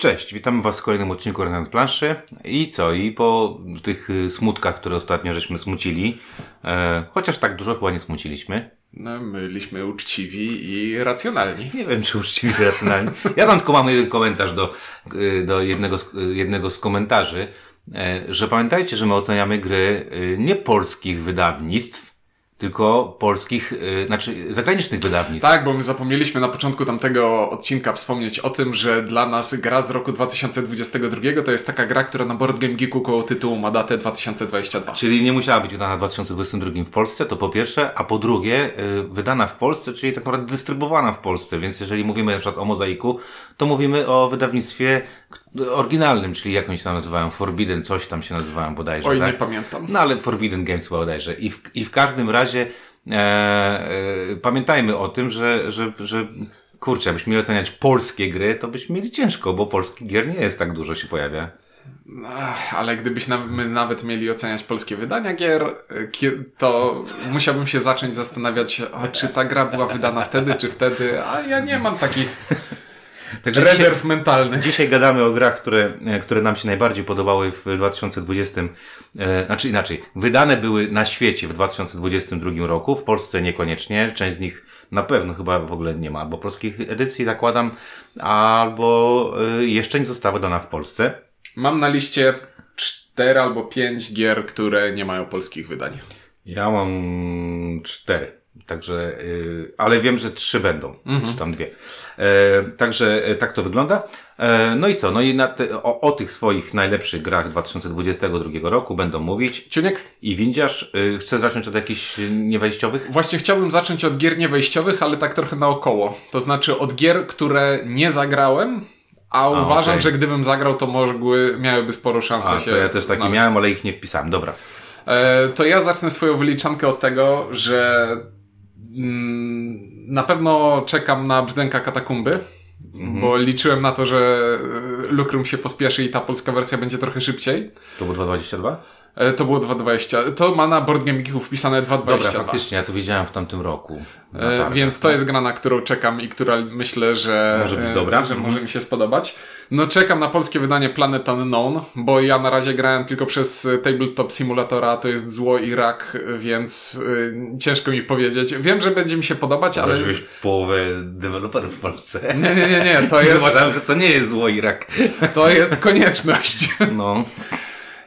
Cześć, witamy Was w kolejnym odcinku Renant Planszy. I co? I po tych y, smutkach, które ostatnio żeśmy smucili, e, chociaż tak dużo chyba nie smuciliśmy. No, my byliśmy uczciwi i racjonalni. Nie wiem, czy uczciwi i racjonalni. Ja tam tylko mam jeden komentarz do, y, do jednego, z, y, jednego z komentarzy, e, że pamiętajcie, że my oceniamy gry nie polskich wydawnictw, tylko polskich, y, znaczy zagranicznych wydawnictw. Tak, bo my zapomnieliśmy na początku tamtego odcinka wspomnieć o tym, że dla nas gra z roku 2022 to jest taka gra, która na Board Game Geeku koło tytułu ma datę 2022. Czyli nie musiała być wydana w 2022 w Polsce, to po pierwsze, a po drugie, y, wydana w Polsce, czyli tak naprawdę dystrybuowana w Polsce, więc jeżeli mówimy na przykład o mozaiku, to mówimy o wydawnictwie oryginalnym, czyli jak oni się tam nazywają, Forbidden, coś tam się nazywają bodajże, Oj, tak? nie pamiętam. No ale Forbidden Games bodajże. I w, i w każdym razie e, e, pamiętajmy o tym, że, że, że kurczę, jakbyśmy mieli oceniać polskie gry, to byśmy mieli ciężko, bo polskich gier nie jest tak dużo się pojawia. Ach, ale gdybyśmy nawet mieli oceniać polskie wydania gier, kie- to musiałbym się zacząć zastanawiać, a czy ta gra była wydana wtedy, czy wtedy, a ja nie mam takich Także rezerw mentalnych. Dzisiaj gadamy o grach, które, e, które nam się najbardziej podobały w 2020, e, znaczy inaczej, wydane były na świecie w 2022 roku, w Polsce niekoniecznie, część z nich na pewno chyba w ogóle nie ma, albo polskich edycji zakładam, albo e, jeszcze nie została wydana w Polsce. Mam na liście cztery albo pięć gier, które nie mają polskich wydań. Ja mam cztery. Także, y, ale wiem, że trzy będą, czy tam dwie. E, także e, tak to wygląda. E, no i co? No i te, o, o tych swoich najlepszych grach 2022 roku będą mówić Ciuniek, i Windziarz. Y, chcę zacząć od jakichś niewejściowych? Właśnie chciałbym zacząć od gier niewejściowych, ale tak trochę naokoło. To znaczy od gier, które nie zagrałem, a, uważam, okej. że gdybym zagrał, to mogły, miałyby sporo szansę A, się to ja też taki znaleźć. miałem, ale ich nie wpisałem. Dobra. E, to ja zacznę swoją wyliczankę od tego, że na pewno czekam na brzdęka katakumby, Mhm. bo liczyłem na to, że e, Lucrum się pospieszy i ta polska wersja będzie trochę szybciej. To było 2,22? E, to było 2.20. To ma na Board Game Geeku wpisane 2.22. Dobra, faktycznie, ja to wiedziałem w tamtym roku. E. Więc to jest gra, na którą czekam i która myślę, że Może być e, dobra. że Mhm. może mi się spodobać. No czekam na polskie wydanie Planet Unknown, bo ja na razie grałem tylko przez e, Tabletop Simulatora, to jest zło i rak, więc e, ciężko mi powiedzieć. Wiem, że będzie mi się podobać, ale... Wyobraziłeś połowę deweloperów w Polsce. Nie, nie, nie, nie, to jest, Uważam, że to nie jest zło Irak. to jest konieczność. No.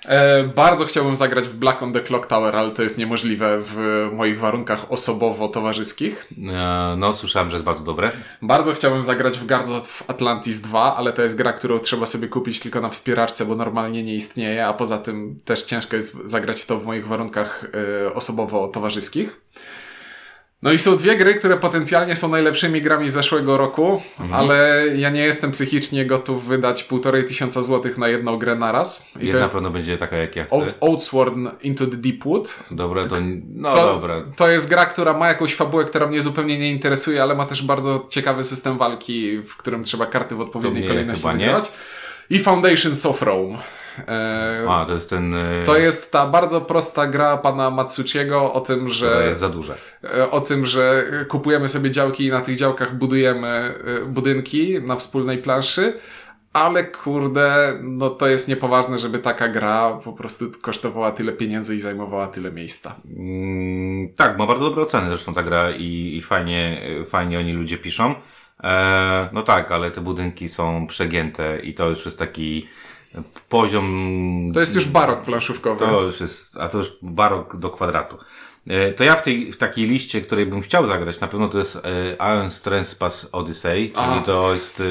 E, bardzo chciałbym zagrać w Black on the Clock Tower, ale to jest niemożliwe w moich warunkach osobowo-towarzyskich. E, No, słyszałem, że jest bardzo dobre. Bardzo chciałbym zagrać w Guards of Atlantis 2, ale to jest gra, którą trzeba sobie kupić tylko na wspieraczce, bo normalnie nie istnieje, a poza tym też ciężko jest zagrać w to w moich warunkach y, osobowo-towarzyskich. No i są dwie gry, które potencjalnie są najlepszymi grami zeszłego roku, ale ja nie jestem psychicznie gotów wydać półtorej tysiąca złotych na jedną grę naraz. I to Jedna jest pewno będzie taka, jak ja chcę. Oatsworn Into the Deepwood. Dobra, to... No To, dobra. to jest gra, która ma jakąś fabułę, która mnie zupełnie nie interesuje, ale ma też bardzo ciekawy system walki, w którym trzeba karty w odpowiedniej kolejności zagrać. I Foundations of Rome. E, A, to jest ten... e, to jest ta bardzo prosta gra pana Matsuchiego o tym, że jest za duże. e, o tym, że kupujemy sobie działki i na tych działkach budujemy budynki na wspólnej planszy. Ale kurde, no to jest niepoważne, żeby taka gra po prostu kosztowała tyle pieniędzy i zajmowała tyle miejsca. Mm, tak, ma bardzo dobre oceny zresztą ta gra i, i fajnie, fajnie oni ludzie piszą. E, no tak, ale te budynki są przegięte i to już jest taki poziom... To jest już barok planszówkowy. To już jest, a to już barok do kwadratu. E, To ja w tej, w takiej liście, której bym chciał zagrać, na pewno to jest Aeon's Trespass Odyssey, czyli A. to jest,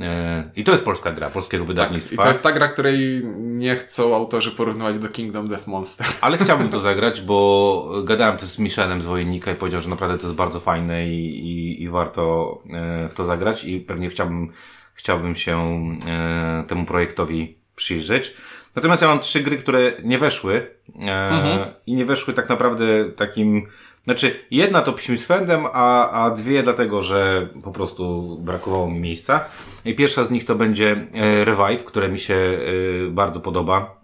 e, e, i to jest polska gra, polskiego Tak, i wydawnictwa. to jest ta gra, której nie chcą autorzy porównywać do Kingdom Death Monster. Ale chciałbym to zagrać, bo gadałem też z Michelem z Wojennika i powiedział, że naprawdę to jest bardzo fajne i, i, i warto w to zagrać i pewnie chciałbym, chciałbym się e, temu projektowi przyjrzeć. Natomiast ja mam trzy gry, które nie weszły e, i nie weszły tak naprawdę takim znaczy, jedna to psim swędem, a, a dwie dlatego, że po prostu brakowało mi miejsca. I pierwsza z nich to będzie e, Revive, które mi się e, bardzo podoba.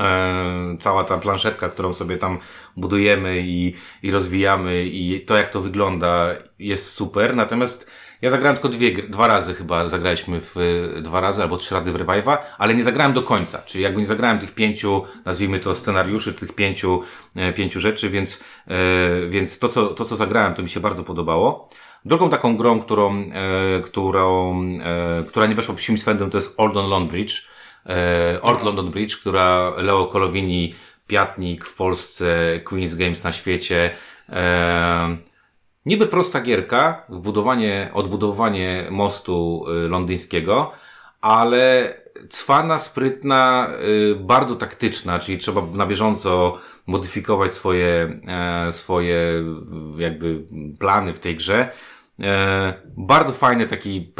E, cała ta planszetka, którą sobie tam budujemy i, i rozwijamy i to jak to wygląda jest super. Natomiast Ja zagrałem tylko dwie, dwa razy chyba zagraliśmy w, dwa razy albo trzy razy w Revive'a, ale nie zagrałem do końca. Czyli jakby nie zagrałem tych pięciu, nazwijmy to scenariuszy, tych pięciu, e, pięciu rzeczy, więc, e, więc to co, to co zagrałem to mi się bardzo podobało. Drugą taką grą, którą, e, którą, e, która nie weszła psim swędem to jest Old on London Bridge. E, Old London Bridge, która Leo Kolowini, Piatnik w Polsce, Queen's Games na świecie, e, Niby prosta gierka, wbudowanie, odbudowanie mostu y, londyńskiego, ale cwana, sprytna, y, bardzo taktyczna, czyli trzeba na bieżąco modyfikować swoje, e, swoje jakby plany w tej grze. E, bardzo fajny taki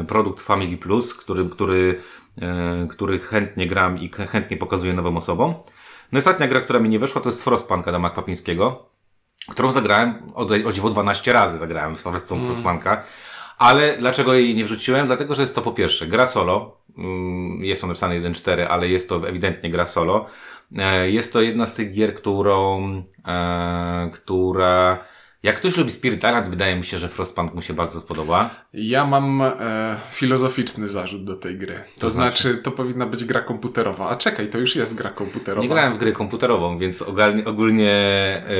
y, produkt Family Plus, który, który, e, który chętnie gram i chętnie pokazuję nowym osobom. No i ostatnia gra, która mi nie weszła, to jest Frostpunk Adama Kwapińskiego którą zagrałem o, o dziwo 12 razy zagrałem z wersją mm. Crossmanka. Ale dlaczego jej nie wrzuciłem? Dlatego, że jest to po pierwsze gra solo. Mm, jest to napisane 1.4, ale jest to ewidentnie gra solo. E, jest to jedna z tych gier, którą, e, która jak ktoś lubi Spirit Island, wydaje mi się, że Frostpunk mu się bardzo spodoba. Ja mam e, filozoficzny zarzut do tej gry. To, to znaczy, znaczy, to powinna być gra komputerowa. A czekaj, to już jest gra komputerowa. Nie grałem w grę komputerową, więc ogólnie, ogólnie e,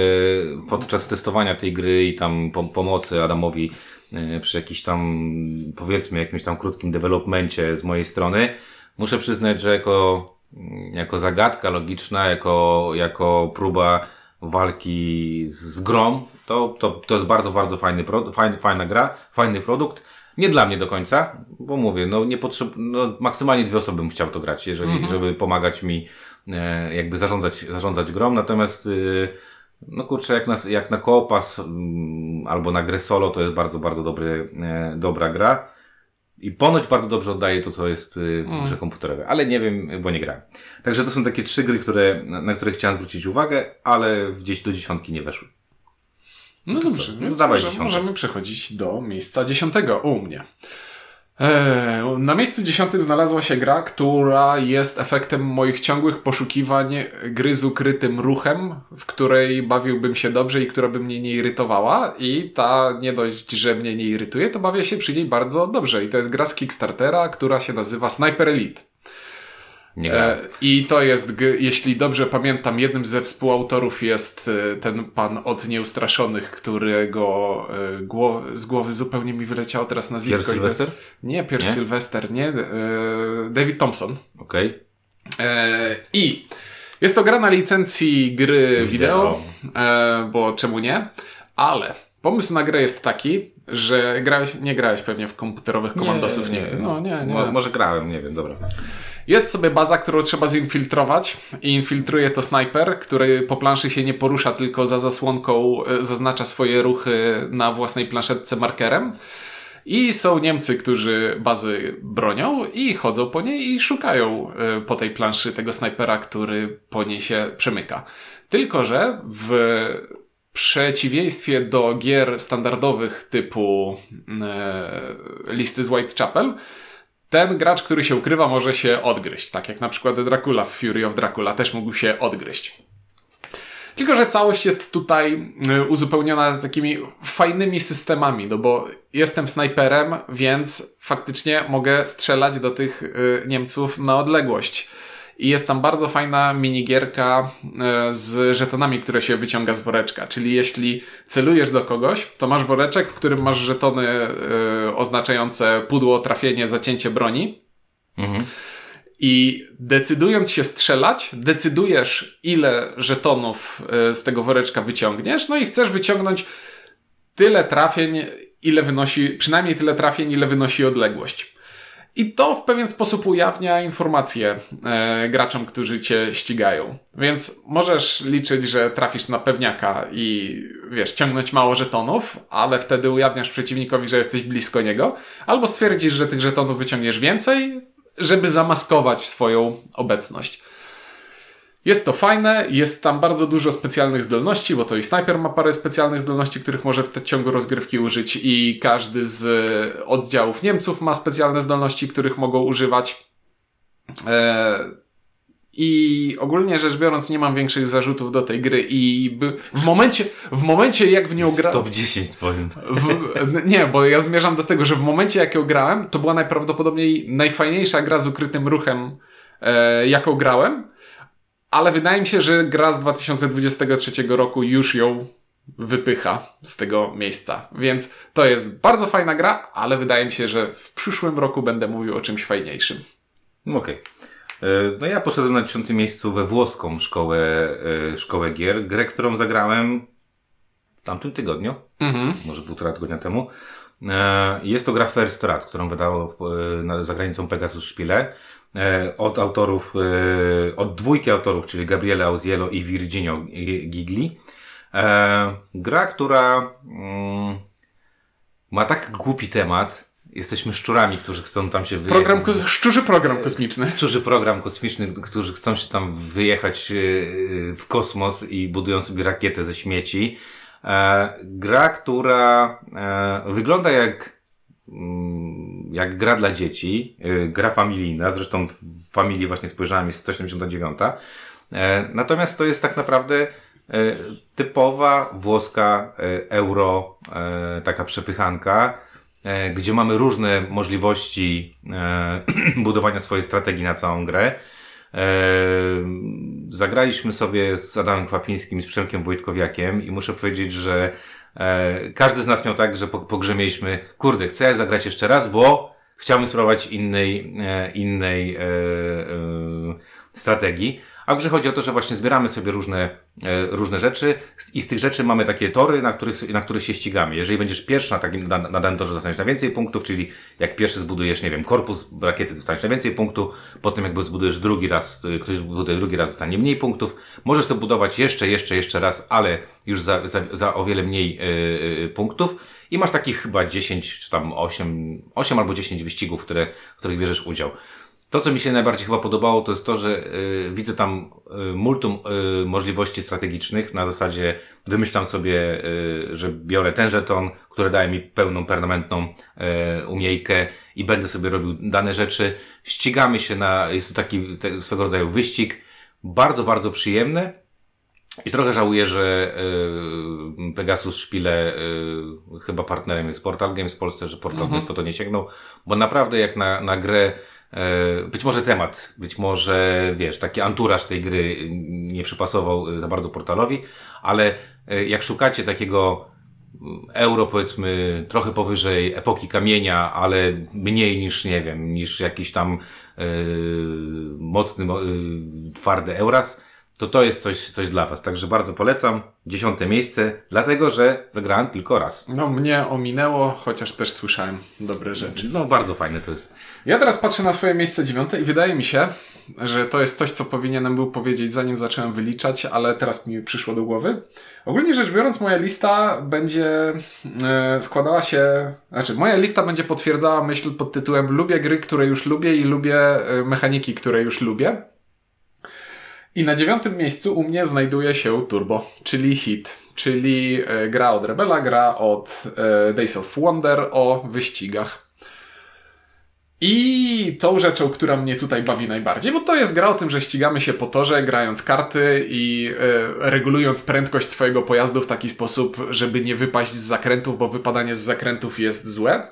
podczas testowania tej gry i tam pom pomocy Adamowi e, przy jakimś tam, powiedzmy, jakimś tam krótkim developmencie z mojej strony, muszę przyznać, że jako, jako zagadka logiczna, jako, jako próba walki z grom, to, to, to jest bardzo, bardzo fajny, pro, fajny, fajna gra, fajny produkt. Nie dla mnie do końca, bo mówię, no nie potrzeb, no maksymalnie dwie osoby bym chciał to grać, jeżeli, mm -hmm. żeby pomagać mi e, jakby zarządzać, zarządzać grom, natomiast y, no kurczę, jak na, jak na koopas y, albo na grę solo to jest bardzo, bardzo dobry, e, dobra gra. I ponoć bardzo dobrze oddaje to, co jest y, w mm. grze komputerowej, ale nie wiem, bo nie grałem. Także to są takie trzy gry, które, na które chciałem zwrócić uwagę, ale gdzieś do dziesiątki nie weszły. No dobrze, więc może, możemy przechodzić do miejsca dziesiątego u mnie. Eee, na miejscu dziesiątym znalazła się gra, która jest efektem moich ciągłych poszukiwań gry z ukrytym ruchem, w której bawiłbym się dobrze i która by mnie nie irytowała. I ta nie dość, że mnie nie irytuje, to bawię się przy niej bardzo dobrze. I to jest gra z Kickstartera, która się nazywa Sniper Elite. Nie e, I to jest, jeśli dobrze pamiętam, jednym ze współautorów jest e, ten pan od Nieustraszonych, którego e, z głowy zupełnie mi wyleciało teraz nazwisko. Pierre Sylwester? Nie, Pierre nie? Sylwester, nie. David Thompson. Okej. Okay. I jest to gra na licencji gry wideo, wideo bo czemu nie? Ale pomysł na grę jest taki, że grałeś, nie grałeś pewnie w komputerowych komandosów nie, nigdy. No, nie, nie. Mo może grałem, nie wiem, dobra. Jest sobie baza, którą trzeba zinfiltrować i infiltruje to snajper, który po planszy się nie porusza, tylko za zasłonką e, zaznacza swoje ruchy na własnej planszetce markerem. I są Niemcy, którzy bazy bronią i chodzą po niej i szukają e, po tej planszy tego snajpera, który po niej się przemyka. Tylko, że w przeciwieństwie do gier standardowych typu e, listy z Whitechapel, ten gracz, który się ukrywa, może się odgryźć. Tak jak na przykład Dracula w Fury of Dracula też mógł się odgryźć. Tylko, że całość jest tutaj y, uzupełniona takimi fajnymi systemami, no bo jestem snajperem, więc faktycznie mogę strzelać do tych y, Niemców na odległość. I jest tam bardzo fajna minigierka e, z żetonami, które się wyciąga z woreczka. Czyli jeśli celujesz do kogoś, to masz woreczek, w którym masz żetony e, oznaczające pudło, trafienie, zacięcie broni. Mhm. I decydując się strzelać, decydujesz, ile żetonów e, z tego woreczka wyciągniesz, no i chcesz wyciągnąć tyle trafień, ile wynosi, przynajmniej tyle trafień, ile wynosi odległość. I to w pewien sposób ujawnia informacje e, graczom, którzy cię ścigają. Więc możesz liczyć, że trafisz na pewniaka i wiesz, ciągnąć mało żetonów, ale wtedy ujawniasz przeciwnikowi, że jesteś blisko niego, albo stwierdzisz, że tych żetonów wyciągniesz więcej, żeby zamaskować swoją obecność. Jest to fajne, jest tam bardzo dużo specjalnych zdolności, bo to i snajper ma parę specjalnych zdolności, których może w ciągu rozgrywki użyć i każdy z oddziałów Niemców ma specjalne zdolności, których mogą używać. E, I ogólnie rzecz biorąc, nie mam większych zarzutów do tej gry. I w momencie, w momencie jak w nią grałem. Top 10 twoim. Nie, bo ja zmierzam do tego, że w momencie jak ją grałem, to była najprawdopodobniej najfajniejsza gra z ukrytym ruchem, e, jaką grałem. Ale wydaje mi się, że gra z 2023 roku już ją wypycha z tego miejsca. Więc to jest bardzo fajna gra, ale wydaje mi się, że w przyszłym roku będę mówił o czymś fajniejszym. Okej. Okay. No ja poszedłem na dziesiątym miejscu we włoską szkołę, e, szkołę gier. Grę, którą zagrałem w tamtym tygodniu, mhm. może półtora tygodnia temu. E, jest to gra First Rat, którą wydało za granicą Pegasus Spiele. Od autorów, od dwójki autorów, czyli Gabriele Auziello i Virginio Gigli. Gra, która mm, ma tak głupi temat, jesteśmy szczurami, którzy chcą tam się wyjechać. Program, szczurzy program kosmiczny. Szczurzy program kosmiczny, którzy chcą się tam wyjechać e, w kosmos i budują sobie rakietę ze śmieci. E, gra, która e, wygląda jak jak gra dla dzieci, gra familijna, zresztą w familii właśnie spojrzałem, jest 179. Natomiast to jest tak naprawdę typowa włoska euro, taka przepychanka, E, gdzie mamy różne możliwości e, budowania swojej strategii na całą grę. E, zagraliśmy sobie z Adamem Kwapińskim, z Przemkiem Wojtkowiakiem i muszę powiedzieć, że każdy z nas miał tak, że pogrzemieliśmy, kurde, chcę zagrać jeszcze raz, bo chciałbym spróbować innej, innej strategii. A grze chodzi o to, że właśnie zbieramy sobie różne, e, różne rzeczy i z tych rzeczy mamy takie tory, na których, na których się ścigamy. Jeżeli będziesz pierwszy na, takim, na, na danym torze, dostaniesz na więcej punktów, czyli jak pierwszy zbudujesz, nie wiem, korpus rakiety, dostaniesz na więcej punktów, potem jakby zbudujesz drugi raz, e, ktoś zbuduje drugi raz, dostanie mniej punktów. Możesz to budować jeszcze, jeszcze, jeszcze raz, ale już za, za, za o wiele mniej yy, punktów. I masz takich chyba 10, czy tam 8, 8 albo 10 wyścigów, które, w których bierzesz udział. To, co mi się najbardziej chyba podobało, to jest to, że y, widzę tam y, multum y, możliwości strategicznych. Na zasadzie wymyślam sobie, y, że biorę ten żeton, który daje mi pełną, permanentną y, umiejkę i będę sobie robił dane rzeczy. Ścigamy się na, jest to taki te, swego rodzaju wyścig. Bardzo, bardzo przyjemny. I trochę żałuję, że y, Pegasus Szpile y, chyba partnerem jest Portal Games w Polsce, że Portal mhm. Games po to nie sięgnął, bo naprawdę jak na, na grę być może temat, być może, wiesz, taki anturaż tej gry nie przypasował za bardzo portalowi, ale e, jak szukacie takiego mm, euro, powiedzmy, trochę powyżej epoki kamienia, ale mniej niż, nie wiem, niż jakiś tam yy, mocny, yy, twardy euras, to to jest coś, coś dla Was. Także bardzo polecam. Dziesiąte miejsce, dlatego że zagrałem tylko raz. No, mnie ominęło, chociaż też słyszałem dobre rzeczy. No, bardzo fajne to jest. Ja teraz patrzę na swoje miejsce dziewiąte i wydaje mi się, że to jest coś, co powinienem był powiedzieć, zanim zacząłem wyliczać, ale teraz mi przyszło do głowy. Ogólnie rzecz biorąc, moja lista będzie e, składała się, znaczy, moja lista będzie potwierdzała myśl pod tytułem lubię gry, które już lubię i lubię e, mechaniki, które już lubię. I na dziewiątym miejscu u mnie znajduje się Turbo, czyli hit, czyli e, gra od Rebela, gra od e, Days of Wonder o wyścigach. I tą rzeczą, która mnie tutaj bawi najbardziej, bo to jest gra o tym, że ścigamy się po torze, grając karty i e, regulując prędkość swojego pojazdu w taki sposób, żeby nie wypaść z zakrętów, bo wypadanie z zakrętów jest złe.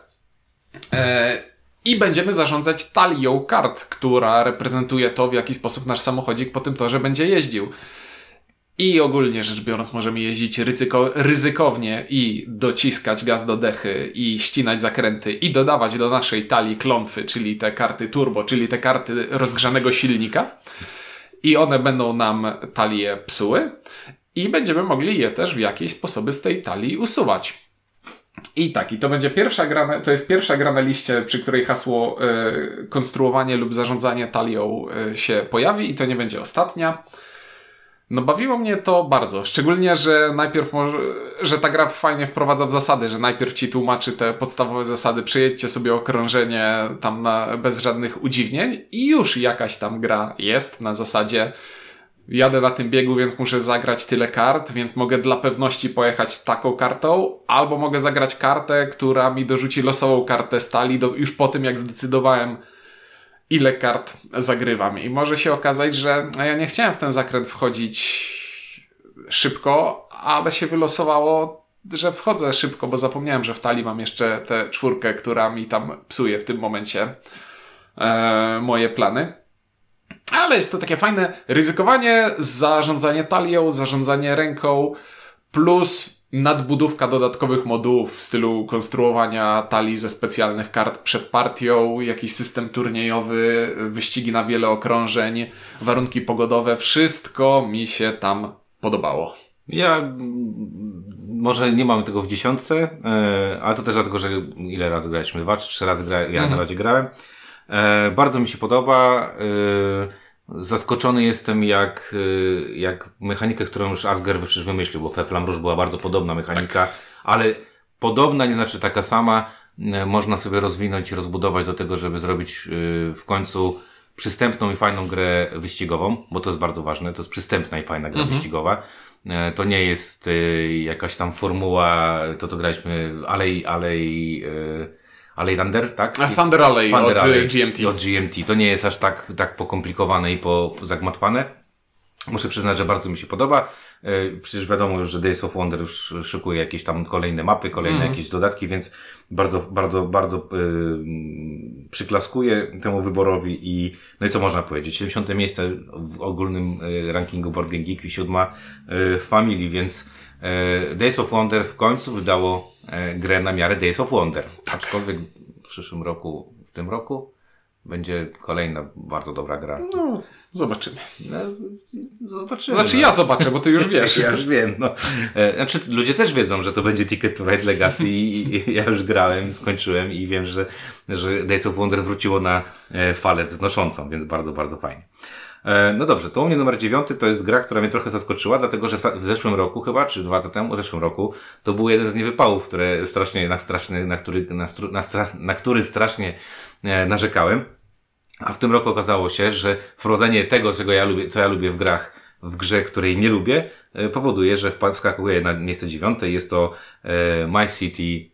E, i będziemy zarządzać talią kart, która reprezentuje to, w jaki sposób nasz samochodzik po tym torze będzie jeździł. I ogólnie rzecz biorąc, możemy jeździć ryzyko, ryzykownie i dociskać gaz do dechy i ścinać zakręty i dodawać do naszej talii klątwy, czyli te karty turbo, czyli te karty rozgrzanego silnika. I one będą nam talię psuły i będziemy mogli je też w jakiś sposoby z tej talii usuwać. I tak, i to będzie pierwsza gra, to jest pierwsza gra na liście, przy której hasło y, konstruowanie lub zarządzanie talią y, się pojawi i to nie będzie ostatnia. No bawiło mnie to bardzo, szczególnie, że najpierw może, że ta gra fajnie wprowadza w zasady, że najpierw ci tłumaczy te podstawowe zasady, przejedźcie sobie okrążenie tam na, bez żadnych udziwnień i już jakaś tam gra jest na zasadzie jadę na tym biegu, więc muszę zagrać tyle kart, więc mogę dla pewności pojechać taką kartą, albo mogę zagrać kartę, która mi dorzuci losową kartę stali do, już po tym, jak zdecydowałem, ile kart zagrywam. I może się okazać, że ja nie chciałem w ten zakręt wchodzić szybko, ale się wylosowało, że wchodzę szybko, bo zapomniałem, że w talii mam jeszcze tę czwórkę, która mi tam psuje w tym momencie e, moje plany. Ale jest to takie fajne ryzykowanie, zarządzanie talią, zarządzanie ręką, plus nadbudówka dodatkowych modułów w stylu konstruowania talii ze specjalnych kart przed partią, jakiś system turniejowy, wyścigi na wiele okrążeń, warunki pogodowe, wszystko mi się tam podobało. Ja może nie mam tego w dziesiątce, e, ale to też dlatego, że ile razy graliśmy? Dwa czy trzy razy gra, ja na razie grałem. E, bardzo mi się podoba. E, zaskoczony jestem, jak, e, jak mechanikę, którą już Asger przecież wymyślił, bo Feflam Rouge była bardzo podobna mechanika, ale podobna nie znaczy taka sama. E, Można sobie rozwinąć i rozbudować do tego, żeby zrobić e, w końcu przystępną i fajną grę wyścigową, bo to jest bardzo ważne. To jest przystępna i fajna gra wyścigowa. E, To nie jest e, jakaś tam formuła, to co graliśmy, Alley, Alley, e, Alley Thunder, tak? A Thunder Alley Thunder od Alley y, GMT. Od GMT. To nie jest aż tak, tak pokomplikowane i po, zagmatwane. Muszę przyznać, że bardzo mi się podoba. E, Przecież wiadomo już, że Days of Wonder już szykuje jakieś tam kolejne mapy, kolejne jakieś dodatki, więc bardzo, bardzo, bardzo yy, przyklaskuję temu wyborowi i no i co można powiedzieć? 70 miejsce w ogólnym rankingu Board Game Geek i siódma y, w Family, więc y, Days of Wonder w końcu wydało grę na miarę Days of Wonder. Aczkolwiek w przyszłym roku, w tym roku będzie kolejna bardzo dobra gra. No, zobaczymy. No, zobaczymy. Znaczy no. ja zobaczę, bo ty już wiesz. Ja już wiem, no. E, Znaczy, ludzie też wiedzą, że to będzie Ticket to Ride Legacy i, i ja już grałem, skończyłem i wiem, że, że Days of Wonder wróciło na e, falę wznoszącą, więc bardzo, bardzo fajnie. E, No dobrze, to u mnie numer dziewiąty to jest gra, która mnie trochę zaskoczyła, dlatego że w, zeszłym roku chyba, czy dwa lata temu, w zeszłym roku, to był jeden z niewypałów, które strasznie, na straszny, na który, na, stru- na, stra, na który strasznie e, narzekałem. A w tym roku okazało się, że wprowadzenie tego, czego ja lubię, co ja lubię w grach, w grze, której nie lubię, e, powoduje, że wskakuje na miejsce dziewiąte. Jest to My City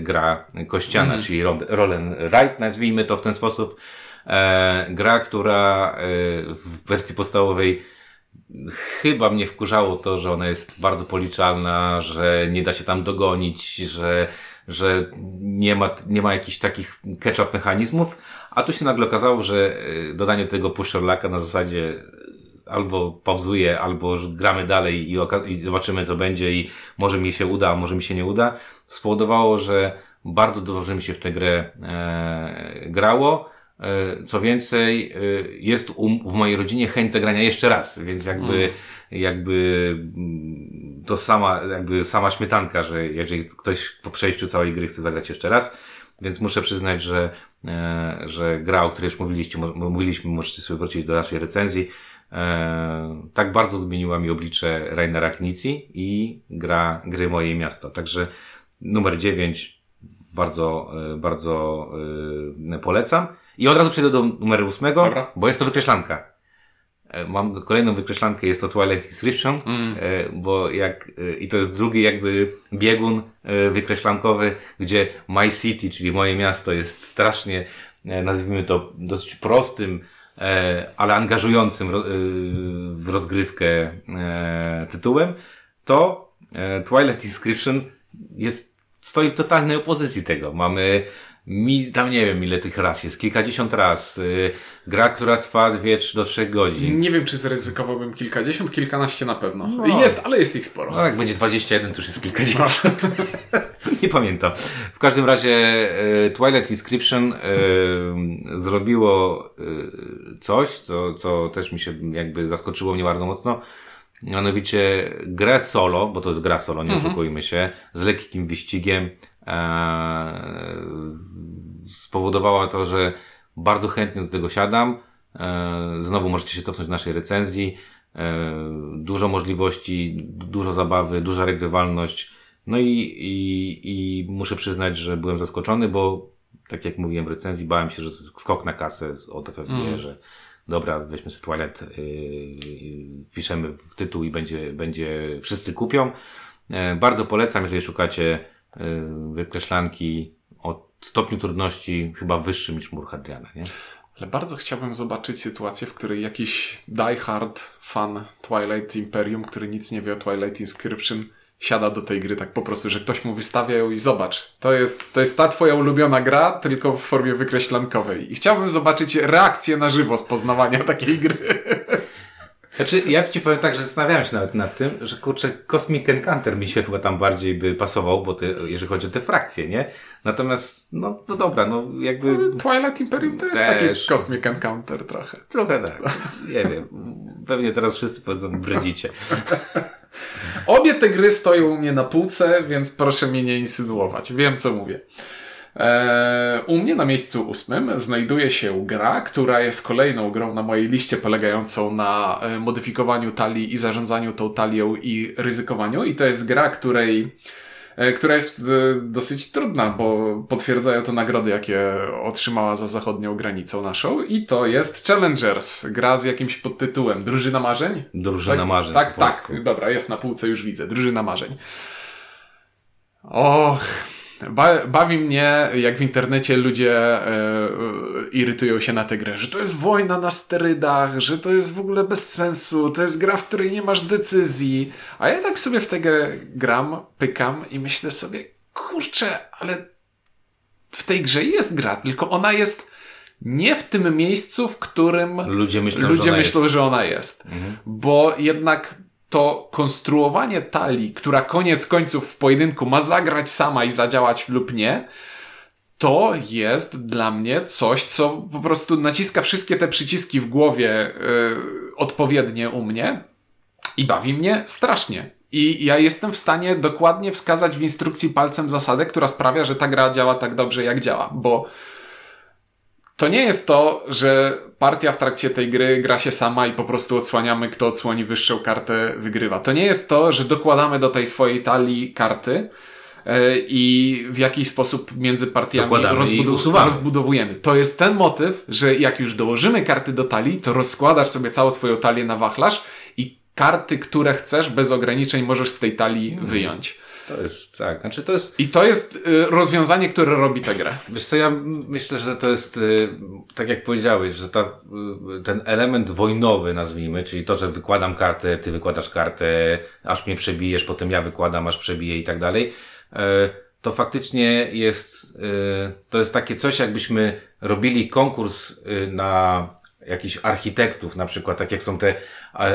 gra kościana, czyli ro- roll and write, nazwijmy to w ten sposób. E, gra, która e, w wersji podstawowej chyba mnie wkurzało to, że ona jest bardzo policzalna, że nie da się tam dogonić, że, że nie ma, nie ma jakichś takich catch-up mechanizmów, a tu się nagle okazało, że y, dodanie tego push-or-lucka na zasadzie albo pauzuje, albo gramy dalej i, i zobaczymy co będzie i może mi się uda, a może mi się nie uda, spowodowało, że bardzo dobrze mi się w tę grę e, grało. E, Co więcej, e, jest u, w mojej rodzinie chęć zagrania jeszcze raz, więc jakby, jakby mm, to sama, jakby sama śmietanka, że jeżeli ktoś po przejściu całej gry chce zagrać jeszcze raz, więc muszę przyznać, że, e, że gra, o której już mówiliście, mówiliśmy, możecie sobie wrócić do naszej recenzji, tak bardzo odmieniła mi oblicze Rainera Knici i gra gry Moje Miasto. Także numer 9 bardzo, bardzo polecam. I od razu przejdę do numeru 8, Dobra. bo jest to wykreślanka. E, Mam kolejną wykreślankę, jest to Twilight Inscription, e, bo jak, e, i to jest drugi jakby biegun wykreślankowy, gdzie My City, czyli moje miasto jest strasznie, nazwijmy to dosyć prostym, ale angażującym w rozgrywkę tytułem, to Twilight Inscription jest, stoi w totalnej opozycji tego. Mamy mi, tam nie wiem ile tych raz jest, kilkadziesiąt raz. Y, gra, która trwa dwie, trzy do trzech godzin. Nie wiem, czy zaryzykowałbym kilkadziesiąt, kilkanaście na pewno. No. Jest, ale jest ich sporo. No jak będzie 21, to już jest kilkadziesiąt. nie pamiętam. W każdym razie e, Twilight Inscription e, zrobiło e, coś, co, co też mi się jakby zaskoczyło mnie bardzo mocno. Mianowicie grę solo, bo to jest gra solo, nie oszukujmy się, z lekkim wyścigiem spowodowała to, że bardzo chętnie do tego siadam. E, znowu możecie się cofnąć do naszej recenzji. E, dużo możliwości, du- dużo zabawy, duża regrywalność. No i, i, i muszę przyznać, że byłem zaskoczony, bo tak jak mówiłem w recenzji, bałem się, że skok na kasę z- od FFG, że dobra, weźmy sobie Twilight, yy, wpiszemy w tytuł i będzie, będzie wszyscy kupią. E, bardzo polecam, jeżeli szukacie wykreślanki o stopniu trudności chyba wyższym niż mur Hadriana, nie? Ale bardzo chciałbym zobaczyć sytuację, w której jakiś die-hard fan Twilight Imperium, który nic nie wie o Twilight Inscription, siada do tej gry tak po prostu, że ktoś mu wystawia ją i zobacz, to jest, to jest ta twoja ulubiona gra, tylko w formie wykreślankowej. I chciałbym zobaczyć reakcję na żywo z poznawania takiej gry. Znaczy, ja ci powiem tak, że zastanawiałem się nawet nad tym, że kurczę, Cosmic Encounter mi się chyba tam bardziej by pasował, bo te, jeżeli chodzi o te frakcje, nie? Natomiast, no, no dobra, no jakby... Twilight Imperium to jest Też. taki Cosmic Encounter trochę. Trochę tak. Nie wiem. Pewnie teraz wszyscy powiedzą, bredzicie. Obie te gry stoją u mnie na półce, więc proszę mnie nie insynuować. Wiem, co mówię. Eee, u mnie na miejscu ósmym znajduje się gra, która jest kolejną grą na mojej liście polegającą na e, modyfikowaniu talii i zarządzaniu tą talią i ryzykowaniu. I to jest gra, której e, która jest e, dosyć trudna, bo potwierdzają to nagrody, jakie otrzymała za zachodnią granicą naszą. I to jest Challengers, gra z jakimś podtytułem Drużyna Marzeń. Drużyna tak, marzeń. Tak, tak. Dobra, jest na półce, już widzę. Drużyna marzeń. Och. Ba bawi mnie, jak w internecie ludzie e, e, irytują się na tę grę, że to jest wojna na sterydach, że to jest w ogóle bez sensu, to jest gra, w której nie masz decyzji. A ja tak sobie w tę grę gram, pykam i myślę sobie, kurczę, ale w tej grze jest gra, tylko ona jest nie w tym miejscu, w którym Ludzie myślą, ludzie że ona myślą, jest. że ona jest. Mhm. Bo jednak to konstruowanie talii, która koniec końców w pojedynku ma zagrać sama i zadziałać lub nie, to jest dla mnie coś, co po prostu naciska wszystkie te przyciski w głowie yy, odpowiednie u mnie i bawi mnie strasznie. I ja jestem w stanie dokładnie wskazać w instrukcji palcem zasadę, która sprawia, że ta gra działa tak dobrze, jak działa, bo to nie jest to, że partia w trakcie tej gry gra się sama i po prostu odsłaniamy, kto odsłoni wyższą kartę, wygrywa. To nie jest to, że dokładamy do tej swojej talii karty e, i w jakiś sposób między partiami usuwamy. rozbudowujemy. To jest ten motyw, że jak już dołożymy karty do talii, to rozkładasz sobie całą swoją talię na wachlarz i karty, które chcesz bez ograniczeń możesz z tej talii wyjąć. To jest, tak. Znaczy to jest, I to jest y, rozwiązanie, które robi tę grę. wiesz co, ja myślę, że to jest, y, tak jak powiedziałeś, że ta, y, ten element wojnowy, nazwijmy, czyli to, że wykładam kartę, ty wykładasz kartę, aż mnie przebijesz, potem ja wykładam, aż przebiję i tak dalej, y, to faktycznie jest, y, to jest takie coś, jakbyśmy robili konkurs y, na jakichś architektów, na przykład, tak jak są te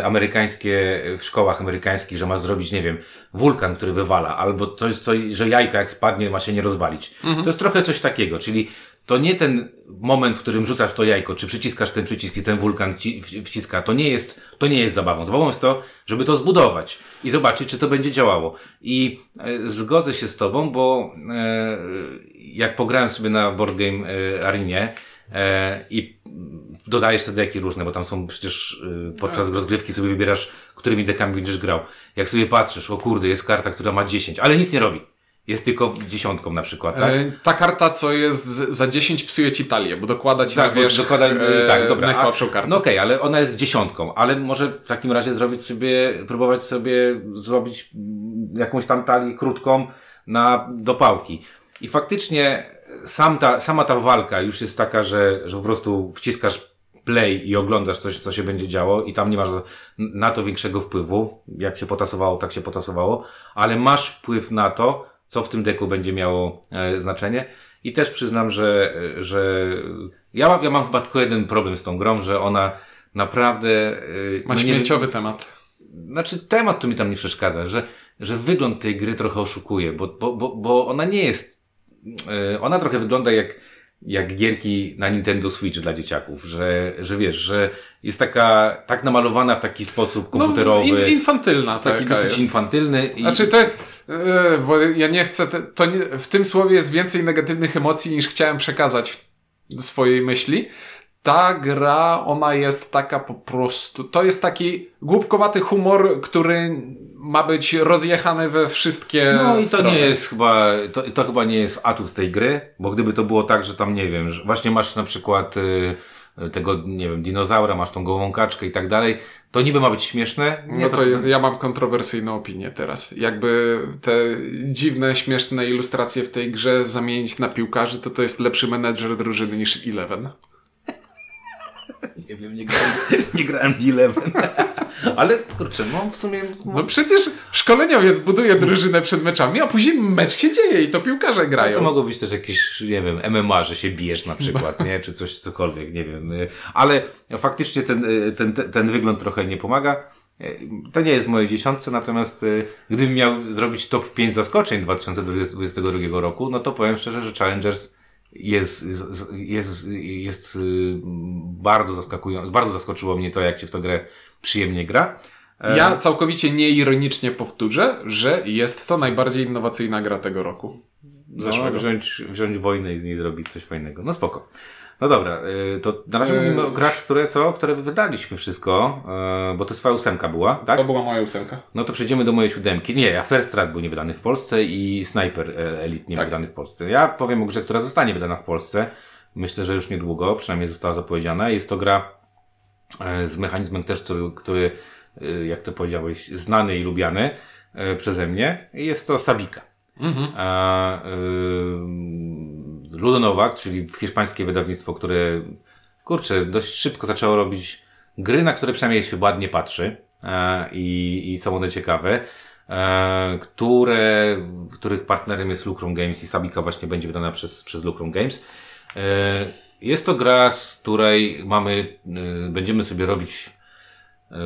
amerykańskie, w szkołach amerykańskich, że masz zrobić, nie wiem, wulkan, który wywala, albo coś, co, że jajka jak spadnie, ma się nie rozwalić. To jest trochę coś takiego, czyli to nie ten moment, w którym rzucasz to jajko, czy przyciskasz ten przycisk i ten wulkan ci wciska, to nie jest, to nie jest zabawą. Zabawą jest to, żeby to zbudować i zobaczyć, czy to będzie działało. I e, zgodzę się z tobą, bo e, jak pograłem sobie na Board Game e, Arenie e, i dodajesz te deki różne, bo tam są przecież y, podczas rozgrywki sobie wybierasz, którymi dekami będziesz grał. Jak sobie patrzysz, o kurde, jest karta, która ma 10, ale nic nie robi. Jest tylko dziesiątką na przykład, tak? E, Ta karta, co jest za 10 psuje ci talię, bo dokłada ci Tak, na wierzch dokłada, e, tak, dobra. najsłabszą kartę. No okej, ale ona jest dziesiątką, ale może w takim razie zrobić sobie, próbować sobie zrobić mm, jakąś tam talię krótką na dopałki. I faktycznie sam ta, sama ta walka już jest taka, że, że po prostu wciskasz play i oglądasz coś, co się będzie działo i tam nie masz na to większego wpływu. Jak się potasowało, tak się potasowało, ale masz wpływ na to, co w tym deku będzie miało e, znaczenie. I też przyznam, że, że ja mam, ja mam chyba tylko jeden problem z tą grą, że ona naprawdę... e, Ma no śmieciowy temat. znaczy temat to mi tam nie przeszkadza, że, że wygląd tej gry trochę oszukuje, bo, bo, bo, bo ona nie jest, yy, ona trochę wygląda jak, jak gierki na Nintendo Switch dla dzieciaków, że, że wiesz, że jest taka, tak namalowana w taki sposób komputerowy, No, in, infantylna taki taka dosyć jest. infantylny i, Znaczy to jest, e, bo ja nie chcę, te, to nie, w tym słowie jest więcej negatywnych emocji niż chciałem przekazać w swojej myśli. Ta gra, ona jest taka po prostu, to jest taki głupkowaty humor, który ma być rozjechany we wszystkie No i to strony. nie jest chyba, to, to chyba nie jest atut tej gry, bo gdyby to było tak, że tam nie wiem, że właśnie masz na przykład y, tego, nie wiem, dinozaura, masz tą gołą kaczkę i tak dalej, to niby ma być śmieszne. Nie, No to ja, ja mam kontrowersyjną opinię teraz. Jakby te dziwne, śmieszne ilustracje w tej grze zamienić na piłkarzy, to to jest lepszy menedżer drużyny niż Eleven. Nie wiem, nie grałem, nie grałem D11. Ale kurczę, mam w sumie... No przecież szkoleniowiec buduje drużynę przed meczami, a później mecz się dzieje i to piłkarze grają. To mogło być też jakieś, nie wiem, MMA, że się bijesz na przykład, nie? Czy coś, cokolwiek, nie wiem. Ale faktycznie ten, ten, ten, ten wygląd trochę nie pomaga. To nie jest moje dziesiątce, natomiast y, gdybym miał zrobić top 5 zaskoczeń 2022 roku, no to powiem szczerze, że Challengers jest, jest, jest, y, bardzo zaskakujący, bardzo zaskoczyło mnie to, jak się w tę grę przyjemnie gra. E, ja całkowicie nieironicznie powtórzę, że jest to najbardziej innowacyjna gra tego roku. Zeszłego. No, wziąć, wziąć wojnę i z niej zrobić coś fajnego. No spoko. No dobra, y, to na razie mówimy o grach, które co, które wydaliśmy wszystko, y, bo to twoja ósemka była, tak? To była moja ósemka. No to przejdziemy do mojej siódemki. Nie, ja First Strike był niewydany w Polsce i Sniper e, Elite nie tak. wydany w Polsce. Ja powiem o grze, która zostanie wydana w Polsce. Myślę, że już niedługo, przynajmniej została zapowiedziana. Jest to gra e, z mechanizmem też, który, który e, jak to powiedziałeś, znany i lubiany przeze mnie. Jest to Sabika. Mhm. A, Ludonowak, czyli hiszpańskie wydawnictwo, które, kurczę, dość szybko zaczęło robić gry, na które przynajmniej się ładnie patrzy e, i, i są one ciekawe, e, które, których partnerem jest Lucrum Games i Sabika właśnie będzie wydana przez, przez Lucrum Games. E, jest to gra, z której mamy, będziemy sobie robić E,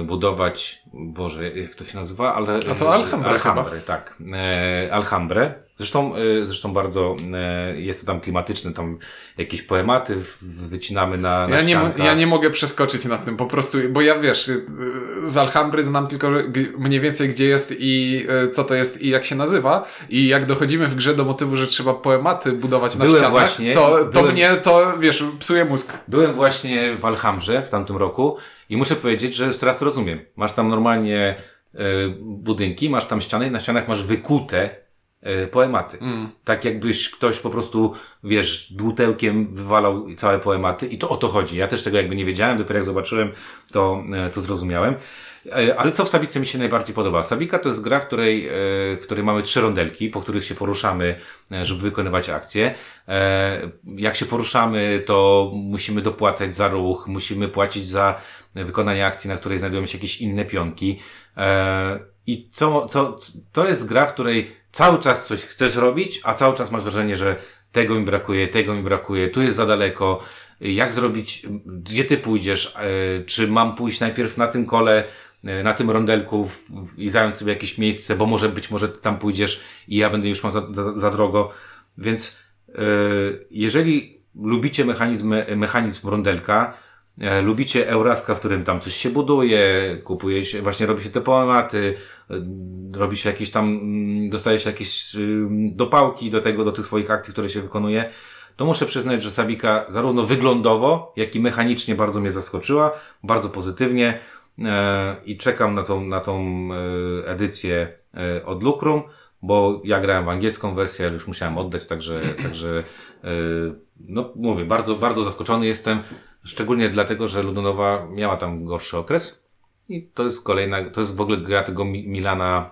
budować, Boże, jak to się nazywa? Ale, A to Alhambra Alhambre, tak. E, Alhambre. Zresztą, e, zresztą bardzo e, jest to tam klimatyczne, tam jakieś poematy wycinamy na, na ja nie, ja nie mogę przeskoczyć nad tym, po prostu, bo ja wiesz, z Alhambry znam tylko mniej więcej gdzie jest i co to jest i jak się nazywa i jak dochodzimy w grze do motywu, że trzeba poematy budować na byłem ścianach, właśnie, to, to byłem, mnie to, wiesz, psuje mózg. Byłem właśnie w Alhambrze w tamtym roku i muszę powiedzieć, że teraz rozumiem. Masz tam normalnie y, budynki, masz tam ściany i na ścianach masz wykute y, poematy. Mm. Tak jakbyś ktoś po prostu, wiesz, dłutełkiem wywalał całe poematy i to o to chodzi. Ja też tego jakby nie wiedziałem, dopiero jak zobaczyłem, to, y, to zrozumiałem. Ale co w Sabice mi się najbardziej podoba? Sabika to jest gra, w której, w której mamy trzy rondelki, po których się poruszamy, żeby wykonywać akcje. Jak się poruszamy, to musimy dopłacać za ruch, musimy płacić za wykonania akcji, na której znajdują się jakieś inne pionki. E, I co, co, to jest gra, w której cały czas coś chcesz robić, a cały czas masz wrażenie, że tego mi brakuje, tego mi brakuje, tu jest za daleko, jak zrobić, gdzie ty pójdziesz, e, czy mam pójść najpierw na tym kole, e, na tym rondelku i zająć sobie jakieś miejsce, bo może być może ty tam pójdziesz i ja będę już mam za, za, za drogo. Więc jeżeli lubicie mechanizm, mechanizm rondelka, lubicie Euraska, w którym tam coś się buduje, kupuje się, właśnie robi się te poematy, e, robi się jakieś tam, mm, dostaje się jakieś dopałki do tego, do tych swoich akcji, które się wykonuje, to muszę przyznać, że Sabika zarówno wyglądowo, jak i mechanicznie bardzo mnie zaskoczyła, bardzo pozytywnie e, i czekam na tą, na tą edycję od Lucrum, bo ja grałem w angielską wersję, już musiałem oddać, także, także no mówię, bardzo, bardzo zaskoczony jestem. Szczególnie dlatego, że Ludonowa miała tam gorszy okres. I to jest kolejna, to jest w ogóle gra tego Milana,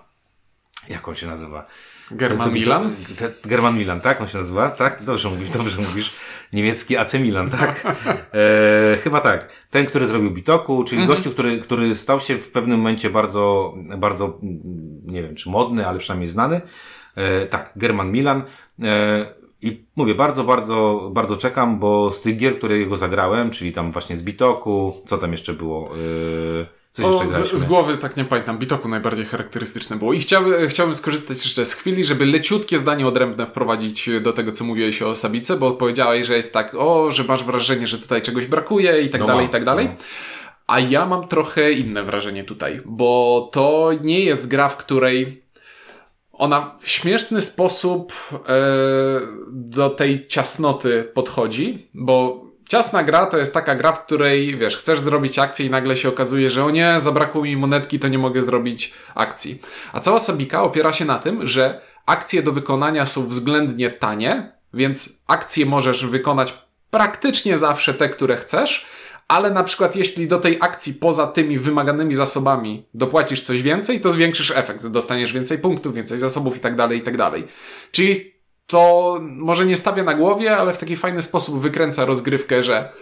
jak on się nazywa? German Milan? Te, German Milan, tak? On się nazywa? Tak? Dobrze mówisz, dobrze mówisz. Niemiecki AC Milan, tak? E, chyba tak. Ten, który zrobił Bitoku, czyli mhm. gościu, który, który stał się w pewnym momencie bardzo, bardzo, nie wiem, czy modny, ale przynajmniej znany. E, tak, German Milan. E, i mówię, bardzo, bardzo, bardzo czekam, bo z tych gier, które jego zagrałem, czyli tam właśnie z Bitoku, co tam jeszcze było? Yy, coś o, jeszcze z, z, głowy tak nie pamiętam, Bitoku najbardziej charakterystyczne było. I chciałbym, chciałbym skorzystać jeszcze z chwili, żeby leciutkie zdanie odrębne wprowadzić do tego, co mówiłeś o Sabice, bo powiedziałeś, że jest tak, o, że masz wrażenie, że tutaj czegoś brakuje i tak no dalej, ma, i tak dalej. No. A ja mam trochę inne wrażenie tutaj, bo to nie jest gra, w której ona w śmieszny sposób e, do tej ciasnoty podchodzi, bo ciasna gra to jest taka gra, w której wiesz, chcesz zrobić akcję i nagle się okazuje, że o nie, zabrakło mi monetki, to nie mogę zrobić akcji. A cała Sabika opiera się na tym, że akcje do wykonania są względnie tanie, więc akcje możesz wykonać praktycznie zawsze te, które chcesz, ale na przykład jeśli do tej akcji poza tymi wymaganymi zasobami dopłacisz coś więcej, to zwiększysz efekt, dostaniesz więcej punktów, więcej zasobów i tak dalej, i tak dalej. Czyli to może nie stawia na głowie, ale w taki fajny sposób wykręca rozgrywkę, że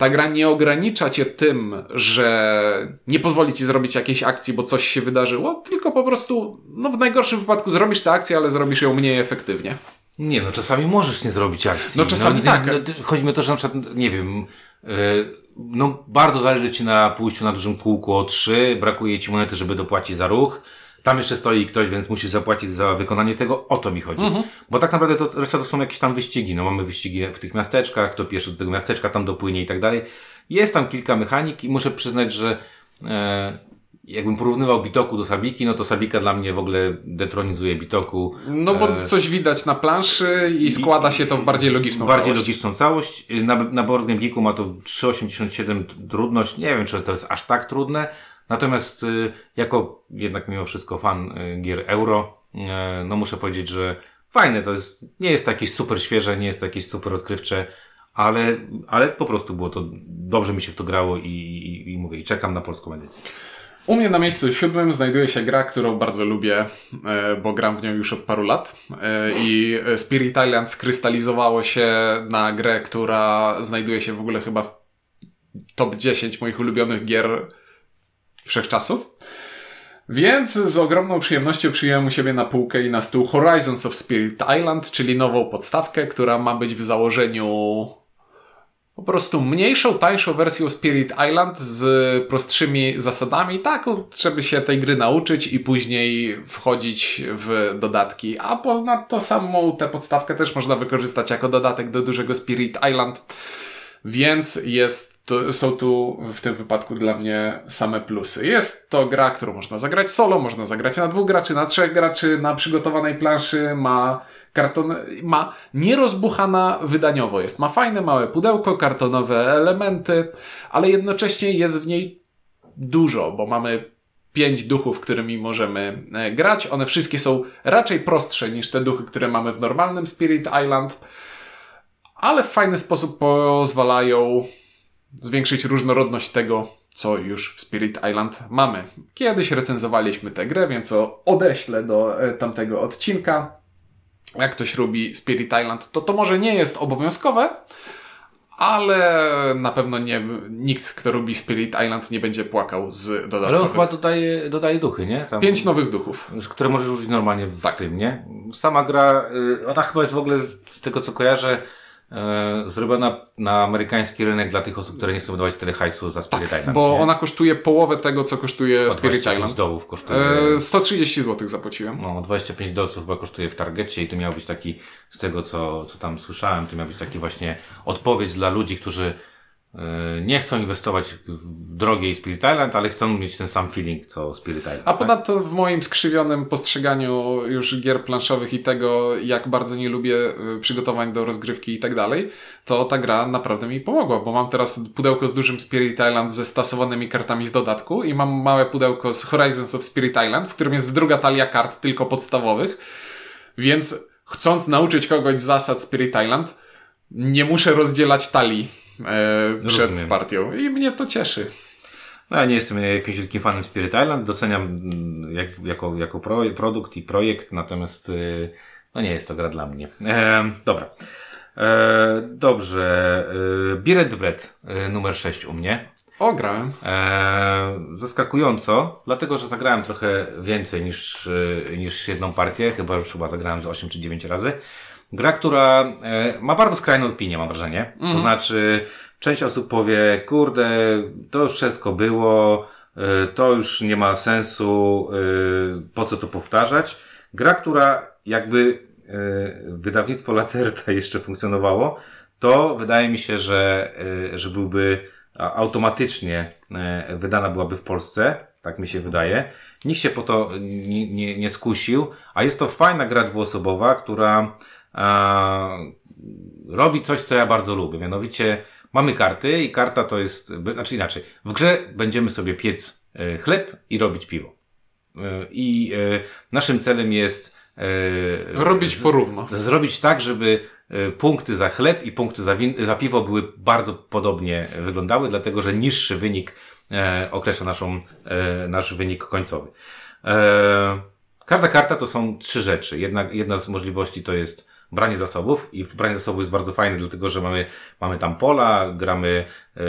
Ta gra nie ogranicza cię tym, że nie pozwoli ci zrobić jakiejś akcji, bo coś się wydarzyło, tylko po prostu, no w najgorszym wypadku zrobisz tę akcję, ale zrobisz ją mniej efektywnie. Nie, no czasami możesz nie zrobić akcji. No czasami no, tak. No, chodzi mi o to, że na przykład, nie wiem, yy, no bardzo zależy Ci na pójściu na dużym kółku o 3, brakuje Ci monety, żeby dopłacić za ruch. Tam jeszcze stoi ktoś, więc musisz zapłacić za wykonanie tego. O to mi chodzi. Mhm. Bo tak naprawdę to reszta to są jakieś tam wyścigi. No mamy wyścigi w tych miasteczkach, kto pierwszy do tego miasteczka tam dopłynie i tak dalej. Jest tam kilka mechanik i muszę przyznać, że e, jakbym porównywał Bitoku do Sabiki, no to Sabika dla mnie w ogóle detronizuje Bitoku. No bo E, coś widać na planszy i składa się to w bardziej logiczną bardziej całość. logiczną całość. Na, na Board Game Geeku ma to 3,87 trudność. Nie wiem, czy to jest aż tak trudne. Natomiast y, jako jednak mimo wszystko fan y, gier euro, y, no muszę powiedzieć, że fajne to jest. Nie jest to jakieś super świeże, nie jest to jakieś super odkrywcze, ale, ale po prostu było to, dobrze mi się w to grało i, i, i mówię, i czekam na polską edycję. U mnie na miejscu siódmym znajduje się gra, którą bardzo lubię, e, bo gram w nią już od paru lat. E, I Spirit Island skrystalizowało się na grę, która znajduje się w ogóle chyba w top 10 moich ulubionych gier wszechczasów. Więc z ogromną przyjemnością przyjąłem u siebie na półkę i na stół Horizons of Spirit Island, czyli nową podstawkę, która ma być w założeniu po prostu mniejszą, tańszą wersją Spirit Island z prostszymi zasadami, tak, żeby się tej gry nauczyć i później wchodzić w dodatki. A ponadto samą tę podstawkę też można wykorzystać jako dodatek do dużego Spirit Island. Więc jest, to, są tu w tym wypadku dla mnie same plusy. Jest to gra, którą można zagrać solo, można zagrać na dwóch graczy, na trzech graczy, na przygotowanej planszy, ma karton, ma nierozbuchana wydaniowo jest. Ma fajne małe pudełko, kartonowe elementy, ale jednocześnie jest w niej dużo, bo mamy pięć duchów, którymi możemy e, grać. One wszystkie są raczej prostsze niż te duchy, które mamy w normalnym Spirit Island ale w fajny sposób pozwalają zwiększyć różnorodność tego, co już w Spirit Island mamy. Kiedyś recenzowaliśmy tę grę, więc odeślę do e, tamtego odcinka. Jak ktoś lubi Spirit Island, to to może nie jest obowiązkowe, ale na pewno nie, nikt, kto lubi Spirit Island, nie będzie płakał z Ale on dodatkowych. chyba dodaje, dodaje duchy, nie? Tam, Pięć nowych duchów. które możesz użyć normalnie w Tak. tym, nie? Sama gra, y, ona chyba jest w ogóle z tego co kojarzę, y, zrobiona na amerykański rynek dla tych osób, które nie chcą wydawać tyle hajsu za Spirit Island. Tak, Bo nie? ona kosztuje połowę tego, co kosztuje Spirit 25 Island. dołów kosztuje. E, 130 zł zapłaciłem. No, 25 dolców chyba kosztuje w Targecie i to miał być taki, z tego co, co tam słyszałem, to miał być taki właśnie odpowiedź dla ludzi, którzy nie chcą inwestować w drogiej Spirit Island, ale chcą mieć ten sam feeling co Spirit Island. A tak? ponadto w moim skrzywionym postrzeganiu już gier planszowych i tego, jak bardzo nie lubię y, przygotowań do rozgrywki i tak dalej, to ta gra naprawdę mi pomogła, bo mam teraz pudełko z dużym Spirit Island ze stasowanymi kartami z dodatku i mam małe pudełko z Horizons of Spirit Island, w którym jest druga talia kart, tylko podstawowych, więc chcąc nauczyć kogoś zasad Spirit Island, nie muszę rozdzielać talii e, przed Rozumiem. partią i mnie to cieszy. No ja nie jestem jakimś wielkim fanem Spirit Island, doceniam mm, jak, jako, jako pro, produkt i projekt, natomiast y, no nie jest to gra dla mnie. E, dobra. E, dobrze. E, and Bread e, numer 6 u mnie. O, grałem. E, zaskakująco, dlatego że zagrałem trochę więcej niż, e, niż jedną partię, chyba już chyba zagrałem z 8 czy 9 razy. Gra, która e, ma bardzo skrajną opinię, mam wrażenie. To znaczy, część osób powie, kurde, to już wszystko było, e, to już nie ma sensu, e, po co to powtarzać. Gra, która jakby wydawnictwo Lacerta jeszcze funkcjonowało, to wydaje mi się, że, że byłby automatycznie wydana byłaby w Polsce, tak mi się wydaje. Nikt się po to nie, nie, nie skusił, a jest to fajna gra dwuosobowa, która robi coś, co ja bardzo lubię. Mianowicie mamy karty i karta to jest, znaczy inaczej, w grze będziemy sobie piec e, chleb i robić piwo. E, I e, naszym celem jest Robić porówno. zrobić tak, żeby punkty za chleb i punkty za, win- za piwo były bardzo podobnie wyglądały, dlatego że niższy wynik określa naszą, nasz wynik końcowy. Każda karta to są trzy rzeczy. Jedna, jedna z możliwości to jest branie zasobów i w branie zasobów jest bardzo fajne, dlatego że mamy, mamy tam pola, gramy, yy,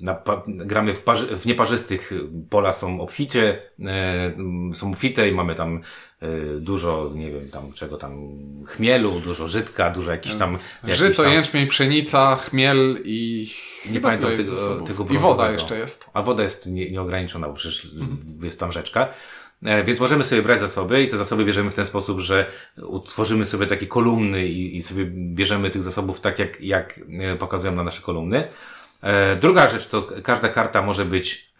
na, pa, gramy w, parzy, w nieparzystych pola są obficie, yy, są obfite i mamy tam yy, dużo, nie wiem, tam czego tam, chmielu, dużo żytka, dużo jakichś tam... Żyto, tam, jęczmień, pchenica, chmiel i... Nie pamiętam tego, tego I woda jeszcze jest. A woda jest nie, nieograniczona, bo przecież mhm. jest tam rzeczka. E, więc możemy sobie brać zasoby i te zasoby bierzemy w ten sposób, że utworzymy sobie takie kolumny i, i sobie bierzemy tych zasobów tak, jak, jak e, pokazują na nasze kolumny. E, druga rzecz to każda karta może być,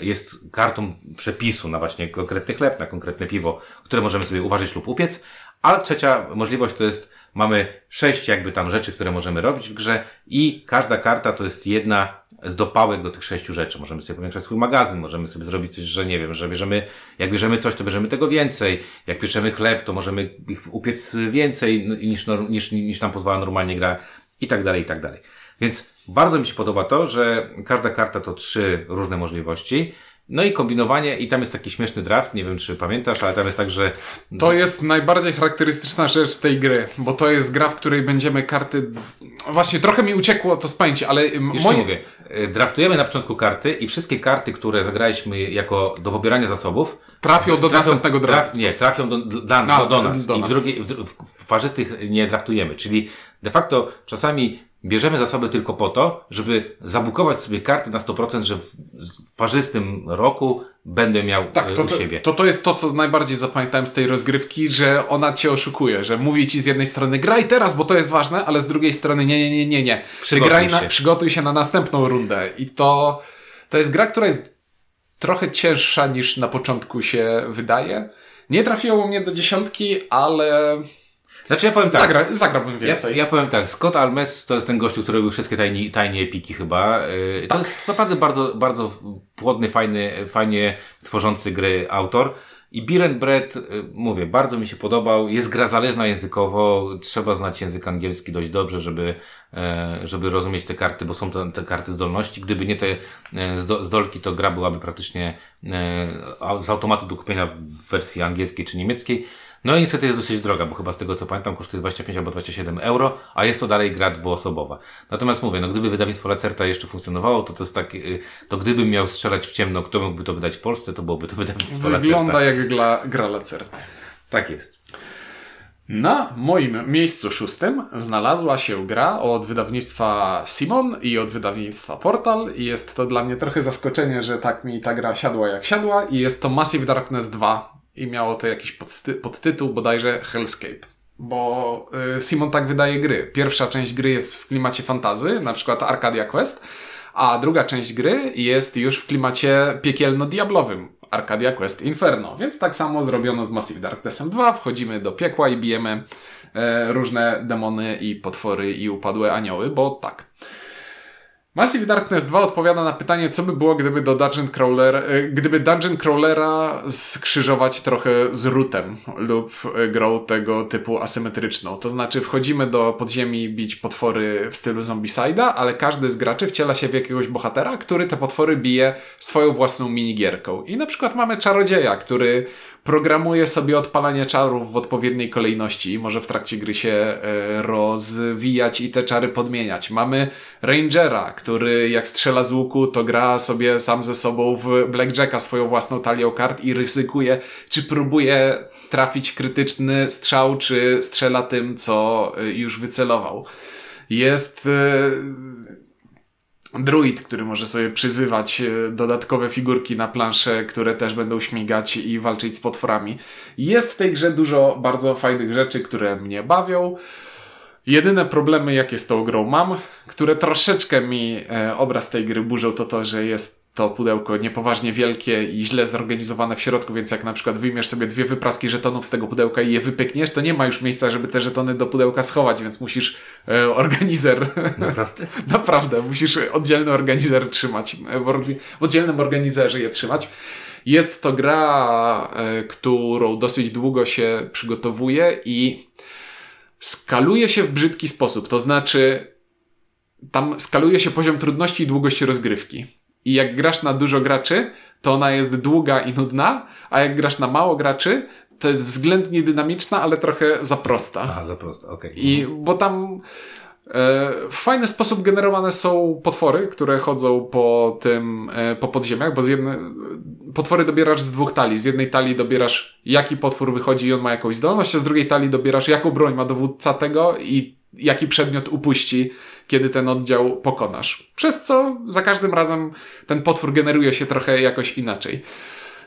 jest kartą przepisu na właśnie konkretny chleb, na konkretne piwo, które możemy sobie uważać lub upiec. A trzecia możliwość to jest, mamy sześć jakby tam rzeczy, które możemy robić w grze i każda karta to jest jedna z dopałek do tych sześciu rzeczy. Możemy sobie powiększać swój magazyn, możemy sobie zrobić coś, że nie wiem, że bierzemy, jak bierzemy coś, to bierzemy tego więcej. Jak pieczemy chleb, to możemy ich upiec więcej niż, niż, niż nam pozwala normalnie gra i tak dalej, i tak dalej. Więc bardzo mi się podoba to, że każda karta to trzy różne możliwości no i kombinowanie, i tam jest taki śmieszny draft, nie wiem czy pamiętasz, ale tam jest tak, że. To jest najbardziej charakterystyczna rzecz tej gry, bo to jest gra, w której będziemy karty. Właśnie trochę mi uciekło to z pamięci, ale. Jeszcze moje... mówię, e, draftujemy na początku karty i wszystkie karty, które zagraliśmy jako do pobierania zasobów. Trafią do trafią, następnego draftu. Traf, nie, trafią do, do, A, do, do nas. Do I w, drugiej, w, w, w farzystych nie draftujemy. Czyli de facto czasami bierzemy zasoby tylko po to, żeby zabukować sobie karty na 100%, że w, w parzystym roku będę miał tak, e, to, u siebie. To, to jest to, co najbardziej zapamiętałem z tej rozgrywki, że ona cię oszukuje, że mówi ci z jednej strony graj teraz, bo to jest ważne, ale z drugiej strony nie, nie, nie, nie, nie. Przygotuj, graj na, się. przygotuj się na następną rundę. I to, to jest gra, która jest trochę cięższa niż na początku się wydaje. Nie trafiło mnie do dziesiątki, ale znaczy ja powiem tak. Zagra, zagrałbym więcej. Ja, ja powiem tak. Scott Almes to jest ten gościu, który robił wszystkie tajni, tajnie epiki chyba. Yy, tak. To jest naprawdę bardzo, bardzo płodny, fajny, fajnie tworzący gry autor. I Biren Brett, yy, mówię, bardzo mi się podobał. Jest gra zależna językowo. Trzeba znać język angielski dość dobrze, żeby, yy, żeby rozumieć te karty, bo są te, te karty zdolności. Gdyby nie te yy, zdolki, to gra byłaby praktycznie yy, z automatu do kupienia w wersji angielskiej czy niemieckiej. No i niestety jest dosyć droga, bo chyba z tego co pamiętam kosztuje 25 albo 27 euro, a jest to dalej gra dwuosobowa. Natomiast mówię, no gdyby wydawnictwo Lacerta jeszcze funkcjonowało, to to jest tak, to gdybym miał strzelać w ciemno, kto mógłby to wydać w Polsce, to byłoby to wydawnictwo Wygląda Lacerta. Wygląda jak gra, gra Lacerta. Tak jest. Na moim miejscu szóstym znalazła się gra od wydawnictwa Simon i od wydawnictwa Portal i jest to dla mnie trochę zaskoczenie, że tak mi ta gra siadła jak siadła i jest to Massive Darkness 2 i miało to jakiś podtytuł, bodajże Hellscape. Bo y, Simon tak wydaje gry. Pierwsza część gry jest w klimacie fantazy, na przykład Arcadia Quest, a druga część gry jest już w klimacie piekielno-diablowym. Arcadia Quest Inferno. Więc tak samo zrobiono z Massive Darknessem 2. Wchodzimy do piekła i bijemy e, różne demony i potwory i upadłe anioły, bo tak. Massive Darkness 2 odpowiada na pytanie, co by było, gdyby do Dungeon Crawler, e, gdyby Dungeon Crawlera skrzyżować trochę z rootem lub grą tego typu asymetryczną. To znaczy wchodzimy do podziemi bić potwory w stylu Zombicide'a, ale każdy z graczy wciela się w jakiegoś bohatera, który te potwory bije swoją własną minigierką. I na przykład mamy czarodzieja, który programuje sobie odpalanie czarów w odpowiedniej kolejności i może w trakcie gry się e, rozwijać i te czary podmieniać. Mamy Rangera, który jak strzela z łuku, to gra sobie sam ze sobą w Blackjacka swoją własną talią kart i ryzykuje, czy próbuje trafić krytyczny strzał, czy strzela tym, co e, już wycelował. Jest e, druid, który może sobie przyzywać e, dodatkowe figurki na planszę, które też będą śmigać i walczyć z potworami. Jest w tej grze dużo bardzo fajnych rzeczy, które mnie bawią. Jedyne problemy, jakie z tą grą mam, które troszeczkę mi e, obraz tej gry burzą, to to, że jest to pudełko niepoważnie wielkie i źle zorganizowane w środku, więc jak na przykład wyjmiesz sobie dwie wypraski żetonów z tego pudełka i je wypykniesz, to nie ma już miejsca, żeby te żetony do pudełka schować, więc musisz e, organizer... Naprawdę? Naprawdę, musisz oddzielny organizer trzymać, e, w, w oddzielnym organizerze je trzymać. Jest to gra, e, którą dosyć długo się przygotowuje i skaluje się w brzydki sposób, to znaczy tam skaluje się poziom trudności i długości rozgrywki. I jak grasz na dużo graczy, to ona jest długa i nudna, a jak grasz na mało graczy, to jest względnie dynamiczna, ale trochę za prosta. Aha, za prosta, okej. Okay. I bo tam e, w fajny sposób generowane są potwory, które chodzą po tym, e, po podziemiach, bo z jednej, potwory dobierasz z dwóch talii. Z jednej talii dobierasz jaki potwór wychodzi i on ma jakąś zdolność, a z drugiej talii dobierasz jaką broń ma dowódca tego i jaki przedmiot upuści, kiedy ten oddział pokonasz. Przez co za każdym razem ten potwór generuje się trochę jakoś inaczej.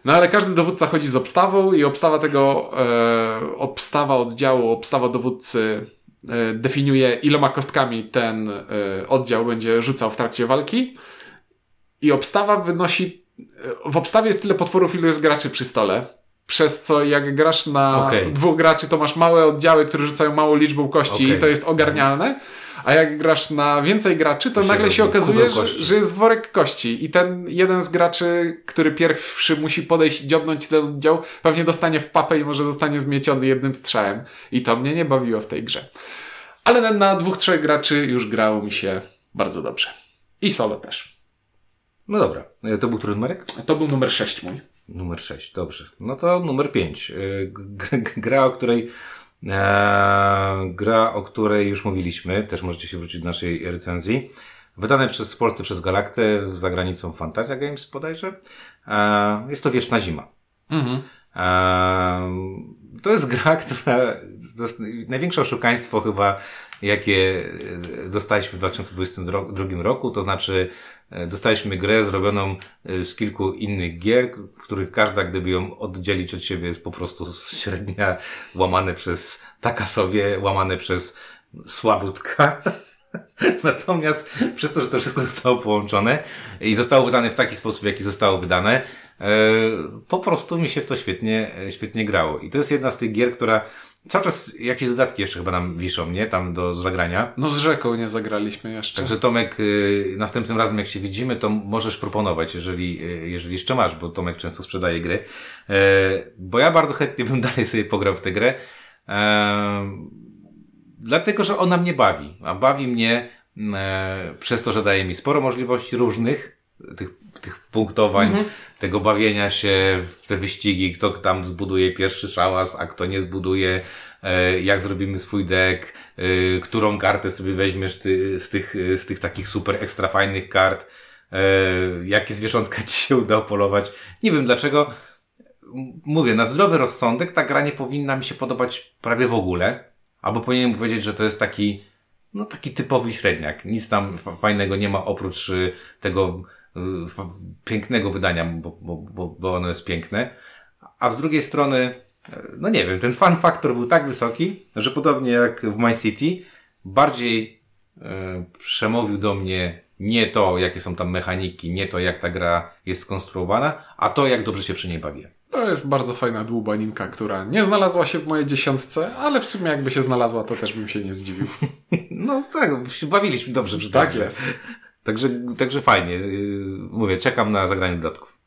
No ale każdy dowódca chodzi z obstawą i obstawa tego, e, obstawa oddziału, obstawa dowódcy e, definiuje iloma kostkami ten e, oddział będzie rzucał w trakcie walki i obstawa wynosi, e, w obstawie jest tyle potworów, ilu jest graczy przy stole. Przez co jak grasz na okay. dwóch graczy, to masz małe oddziały, które rzucają małą liczbą kości okay. i to jest ogarnialne a jak grasz na więcej graczy, to, to nagle się okazuje, że, że, jest worek kości i ten jeden z graczy, który pierwszy musi podejść i dziobnąć ten oddział, pewnie dostanie w papę i może zostanie zmieciony jednym strzałem. I to mnie nie bawiło w tej grze. Ale na, na dwóch, trzech graczy już grało mi się bardzo dobrze. I solo też. No dobra. E, to był który numerek? To był numer 6 mój. Numer 6, dobrze. No to numer 5. E, gra, o której Eee, gra, o której już mówiliśmy, też możecie się wrócić do naszej recenzji. Wydane przez w Polsce przez Galaktę za granicą Fantasia Games bodajże. Eee, jest to Wieczna Zima. Mhm. Eee, to jest gra, która to jest największe oszukaństwo chyba, jakie dostaliśmy w 2022 roku, to znaczy E, dostaliśmy grę zrobioną e, z kilku innych gier, w których każda, gdyby ją oddzielić od siebie, jest po prostu średnia, łamane przez taka sobie, łamane przez słabutka. Natomiast przez to, że to wszystko zostało połączone i zostało wydane w taki sposób, jaki zostało wydane, e, po prostu mi się w to świetnie, świetnie grało. I to jest jedna z tych gier, która Cały czas jakieś dodatki jeszcze chyba nam wiszą, nie? Tam do zagrania. No z rzeką nie zagraliśmy jeszcze. Także Tomek, y, następnym razem jak się widzimy, to możesz proponować, jeżeli, y, jeżeli jeszcze masz, bo Tomek często sprzedaje gry. E, bo ja bardzo chętnie bym dalej sobie pograł w tę grę. E, dlatego, że ona mnie bawi. A bawi mnie e, przez to, że daje mi sporo możliwości różnych, tych, tych punktowań, mhm. tego bawienia się w te wyścigi, kto tam zbuduje pierwszy szałas, a kto nie zbuduje, e, jak zrobimy swój deck, e, którą kartę sobie weźmiesz ty, z, tych, z tych takich super ekstra fajnych kart, e, jakie zwierzątka ci się uda polować. Nie wiem dlaczego. Mówię, na zdrowy rozsądek ta gra nie powinna mi się podobać prawie w ogóle. Albo powinienem powiedzieć, że to jest taki, no taki typowy średniak. Nic tam fajnego nie ma oprócz tego pięknego wydania, bo, bo, bo, ono jest piękne. A z drugiej strony, e, no nie wiem, ten fan faktor był tak wysoki, że podobnie jak w My City, bardziej e, przemówił do mnie nie to, jakie są tam mechaniki, nie to, jak ta gra jest skonstruowana, a to, jak dobrze się przy niej bawię. To jest bardzo fajna dłubaninka, która nie znalazła się w mojej dziesiątce, ale w sumie jakby się znalazła, to też bym się nie zdziwił. no tak, bawiliśmy dobrze przy Tak jest. Także, także fajnie. Y, mówię, czekam na zagranie dodatków.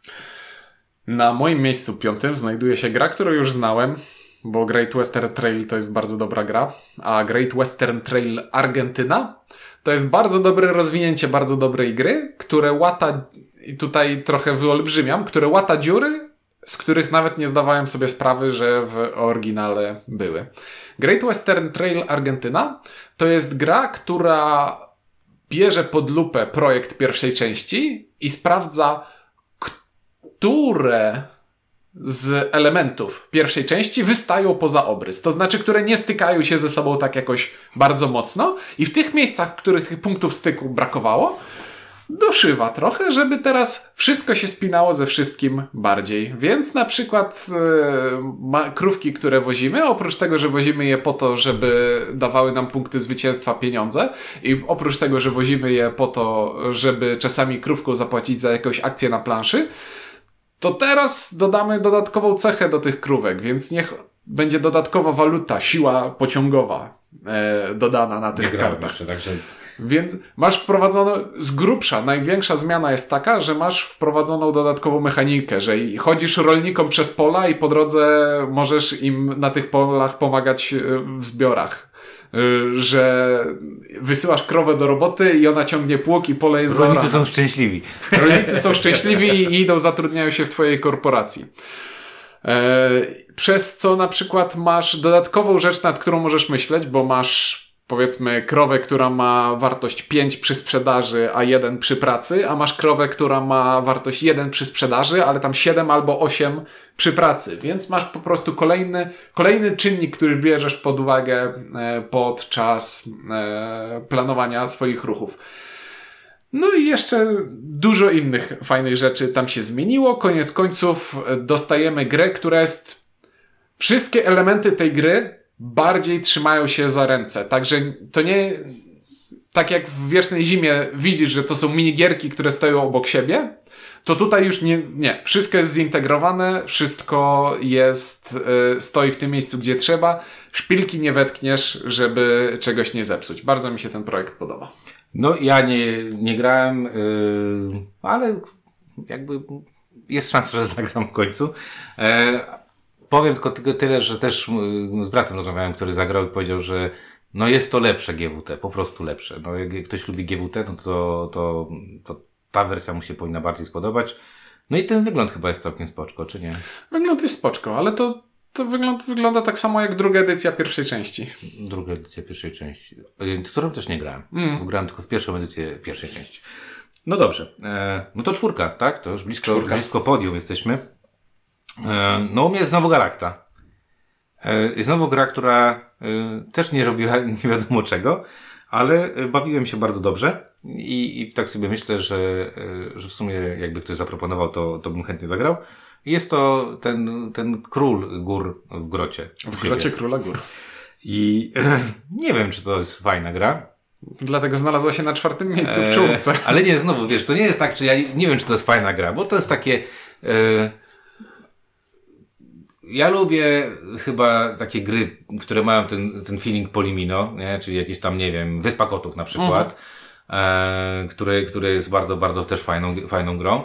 Na moim miejscu piątym znajduje się gra, którą już znałem, bo Great Western Trail to jest bardzo dobra gra, a Great Western Trail Argentyna to jest bardzo dobre rozwinięcie bardzo dobrej gry, które łata, i tutaj trochę wyolbrzymiam, które łata dziury, z których nawet nie zdawałem sobie sprawy, że w oryginale były. Great Western Trail Argentyna to jest gra, która bierze pod lupę projekt pierwszej części i sprawdza, które z elementów pierwszej części wystają poza obrys. To znaczy, które nie stykają się ze sobą tak jakoś bardzo mocno i w tych miejscach, w których tych punktów styku brakowało, doszywa trochę, żeby teraz wszystko się spinało ze wszystkim bardziej. Więc na przykład e, krówki, które wozimy, oprócz tego, że wozimy je po to, żeby dawały nam punkty zwycięstwa pieniądze i oprócz tego, że wozimy je po to, żeby czasami krówką zapłacić za jakąś akcję na planszy, to teraz dodamy dodatkową cechę do tych krówek, więc niech będzie dodatkowa waluta, siła pociągowa e, dodana na tych kartach. Jeszcze, także więc masz wprowadzoną, z grubsza, największa zmiana jest taka, że masz wprowadzoną dodatkową mechanikę, że chodzisz rolnikom przez pola i po drodze możesz im na tych polach pomagać e, w zbiorach e, że wysyłasz krowę do roboty i ona ciągnie pług i pole jest Rolnicy są szczęśliwi. Rolnicy są szczęśliwi i idą, zatrudniają się w twojej korporacji. E, przez co na przykład masz dodatkową rzecz, nad którą możesz myśleć, bo masz powiedzmy krowę, która ma wartość 5 przy sprzedaży, a 1 przy pracy, a masz krowę, która ma wartość 1 przy sprzedaży, ale tam 7 albo 8 przy pracy. Więc masz po prostu kolejny, kolejny czynnik, który bierzesz pod uwagę e, podczas e, planowania swoich ruchów. No i jeszcze dużo innych fajnych rzeczy tam się zmieniło. Koniec końców dostajemy grę, która jest. Wszystkie elementy tej gry bardziej trzymają się za ręce. Także to nie. Tak jak w wiecznej zimie widzisz, że to są minigierki, które stoją obok siebie, to tutaj już nie, nie. Wszystko jest zintegrowane, wszystko jest, y, stoi w tym miejscu, gdzie trzeba. Szpilki nie wetkniesz, żeby czegoś nie zepsuć. Bardzo mi się ten projekt podoba. No, ja nie, nie grałem, yy, ale jakby jest szansa, że zagram w końcu. E, powiem tylko, tylko tyle, że też z bratem rozmawiałem, który zagrał i powiedział, że no jest to lepsze GWT, po prostu lepsze. No, jak ktoś lubi GWT, no to, to, to ta wersja mu się powinna bardziej spodobać. No i ten wygląd chyba jest całkiem spoczko, czy nie? Wygląd jest spoczko, ale to, to wygląd wygląda tak samo jak druga edycja pierwszej części. Druga edycja pierwszej części, y, w którą też nie grałem. Mm. Grałem tylko w pierwszą edycję pierwszej części. No dobrze. E, no to czwórka, tak? To już blisko, Czwórka. blisko podium jesteśmy. E, no u mnie jest znowu Galakta. E, znowu gra, która e, też nie robiła nie wiadomo czego, ale bawiłem się bardzo dobrze i, i tak sobie myślę, że, że w sumie jakby ktoś zaproponował, to, to bym chętnie zagrał. I Jest to ten, ten król gór w grocie. W Grocie Króla Gór. I nie wiem, czy to jest fajna gra. Dlatego znalazła się na czwartym miejscu w czołówce. ale nie, znowu, wiesz, to nie jest tak, czy ja nie wiem, czy to jest fajna gra, bo to jest takie... E, ja lubię chyba takie gry, które mają ten, ten feeling Polimino, nie? czyli jakieś tam, nie wiem, Wyspa Kotów na przykład, e, które, które jest bardzo, bardzo też fajną, fajną grą.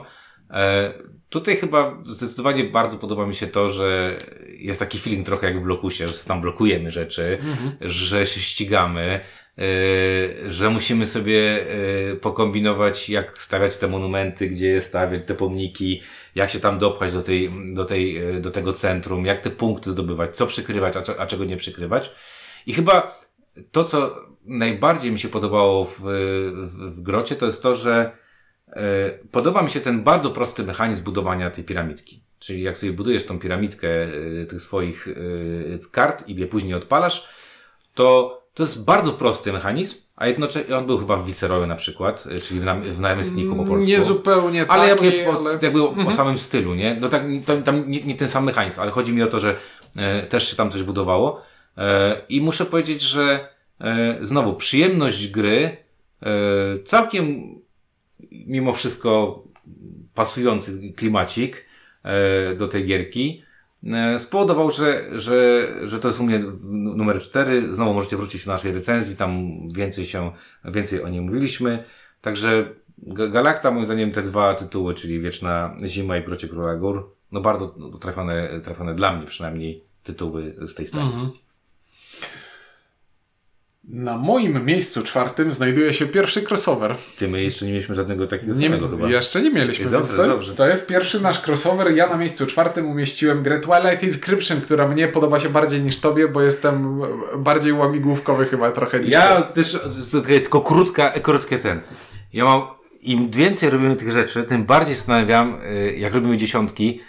E, tutaj chyba zdecydowanie bardzo podoba mi się to, że jest taki feeling trochę jak w Blokusie, że tam blokujemy rzeczy, że się ścigamy, e, że musimy sobie e, pokombinować, jak stawiać te monumenty, gdzie je stawiać, te pomniki, jak się tam dopchać do tej, do tej, e, do tego centrum, jak te punkty zdobywać, co przykrywać, a, a czego nie przykrywać. I chyba to, co najbardziej mi się podobało w, w, w grocie, to jest to, że e, podoba mi się ten bardzo prosty mechanizm budowania tej piramidki. Czyli jak sobie budujesz tą piramidkę e, tych swoich e, kart i je później odpalasz, to to jest bardzo prosty mechanizm, a jednocześnie on był chyba w Viceroyu na przykład, e, czyli w, nam, w namysłniku po polsku. Nie zupełnie Ale ja taki, mówię po, ale... jakby o, o samym stylu, nie? No tak, to, tam nie, nie ten sam mechanizm, ale chodzi mi o to, że e, też się tam coś budowało. E, I muszę powiedzieć, że e, znowu przyjemność gry e, całkiem mimo wszystko pasujący klimacik e, do tej gierki spowodował, że, że, że to jest u mnie numer 4. Znowu możecie wrócić do naszej recenzji, tam więcej się, więcej o niej mówiliśmy. Także Ga- Galakta, moim zdaniem, te dwa tytuły, czyli Wieczna Zima i Grocie Króla Gór, no bardzo trafione, trafione dla mnie przynajmniej tytuły z tej strony. Na moim miejscu czwartym znajduje się pierwszy crossover. Ty, my jeszcze nie mieliśmy żadnego takiego Nie, samego chyba. jeszcze nie mieliśmy, Dobrze, to jest, dobrze. to jest pierwszy nasz crossover. Ja na miejscu czwartym umieściłem grę Twilight Inscription, która mnie podoba się bardziej niż tobie, bo jestem bardziej łamigłówkowy chyba trochę niż Ja ty. też, tylko krótka, krótkie ten. Ja mam, im więcej robimy tych rzeczy, tym bardziej zastanawiam, y, jak robimy dziesiątki,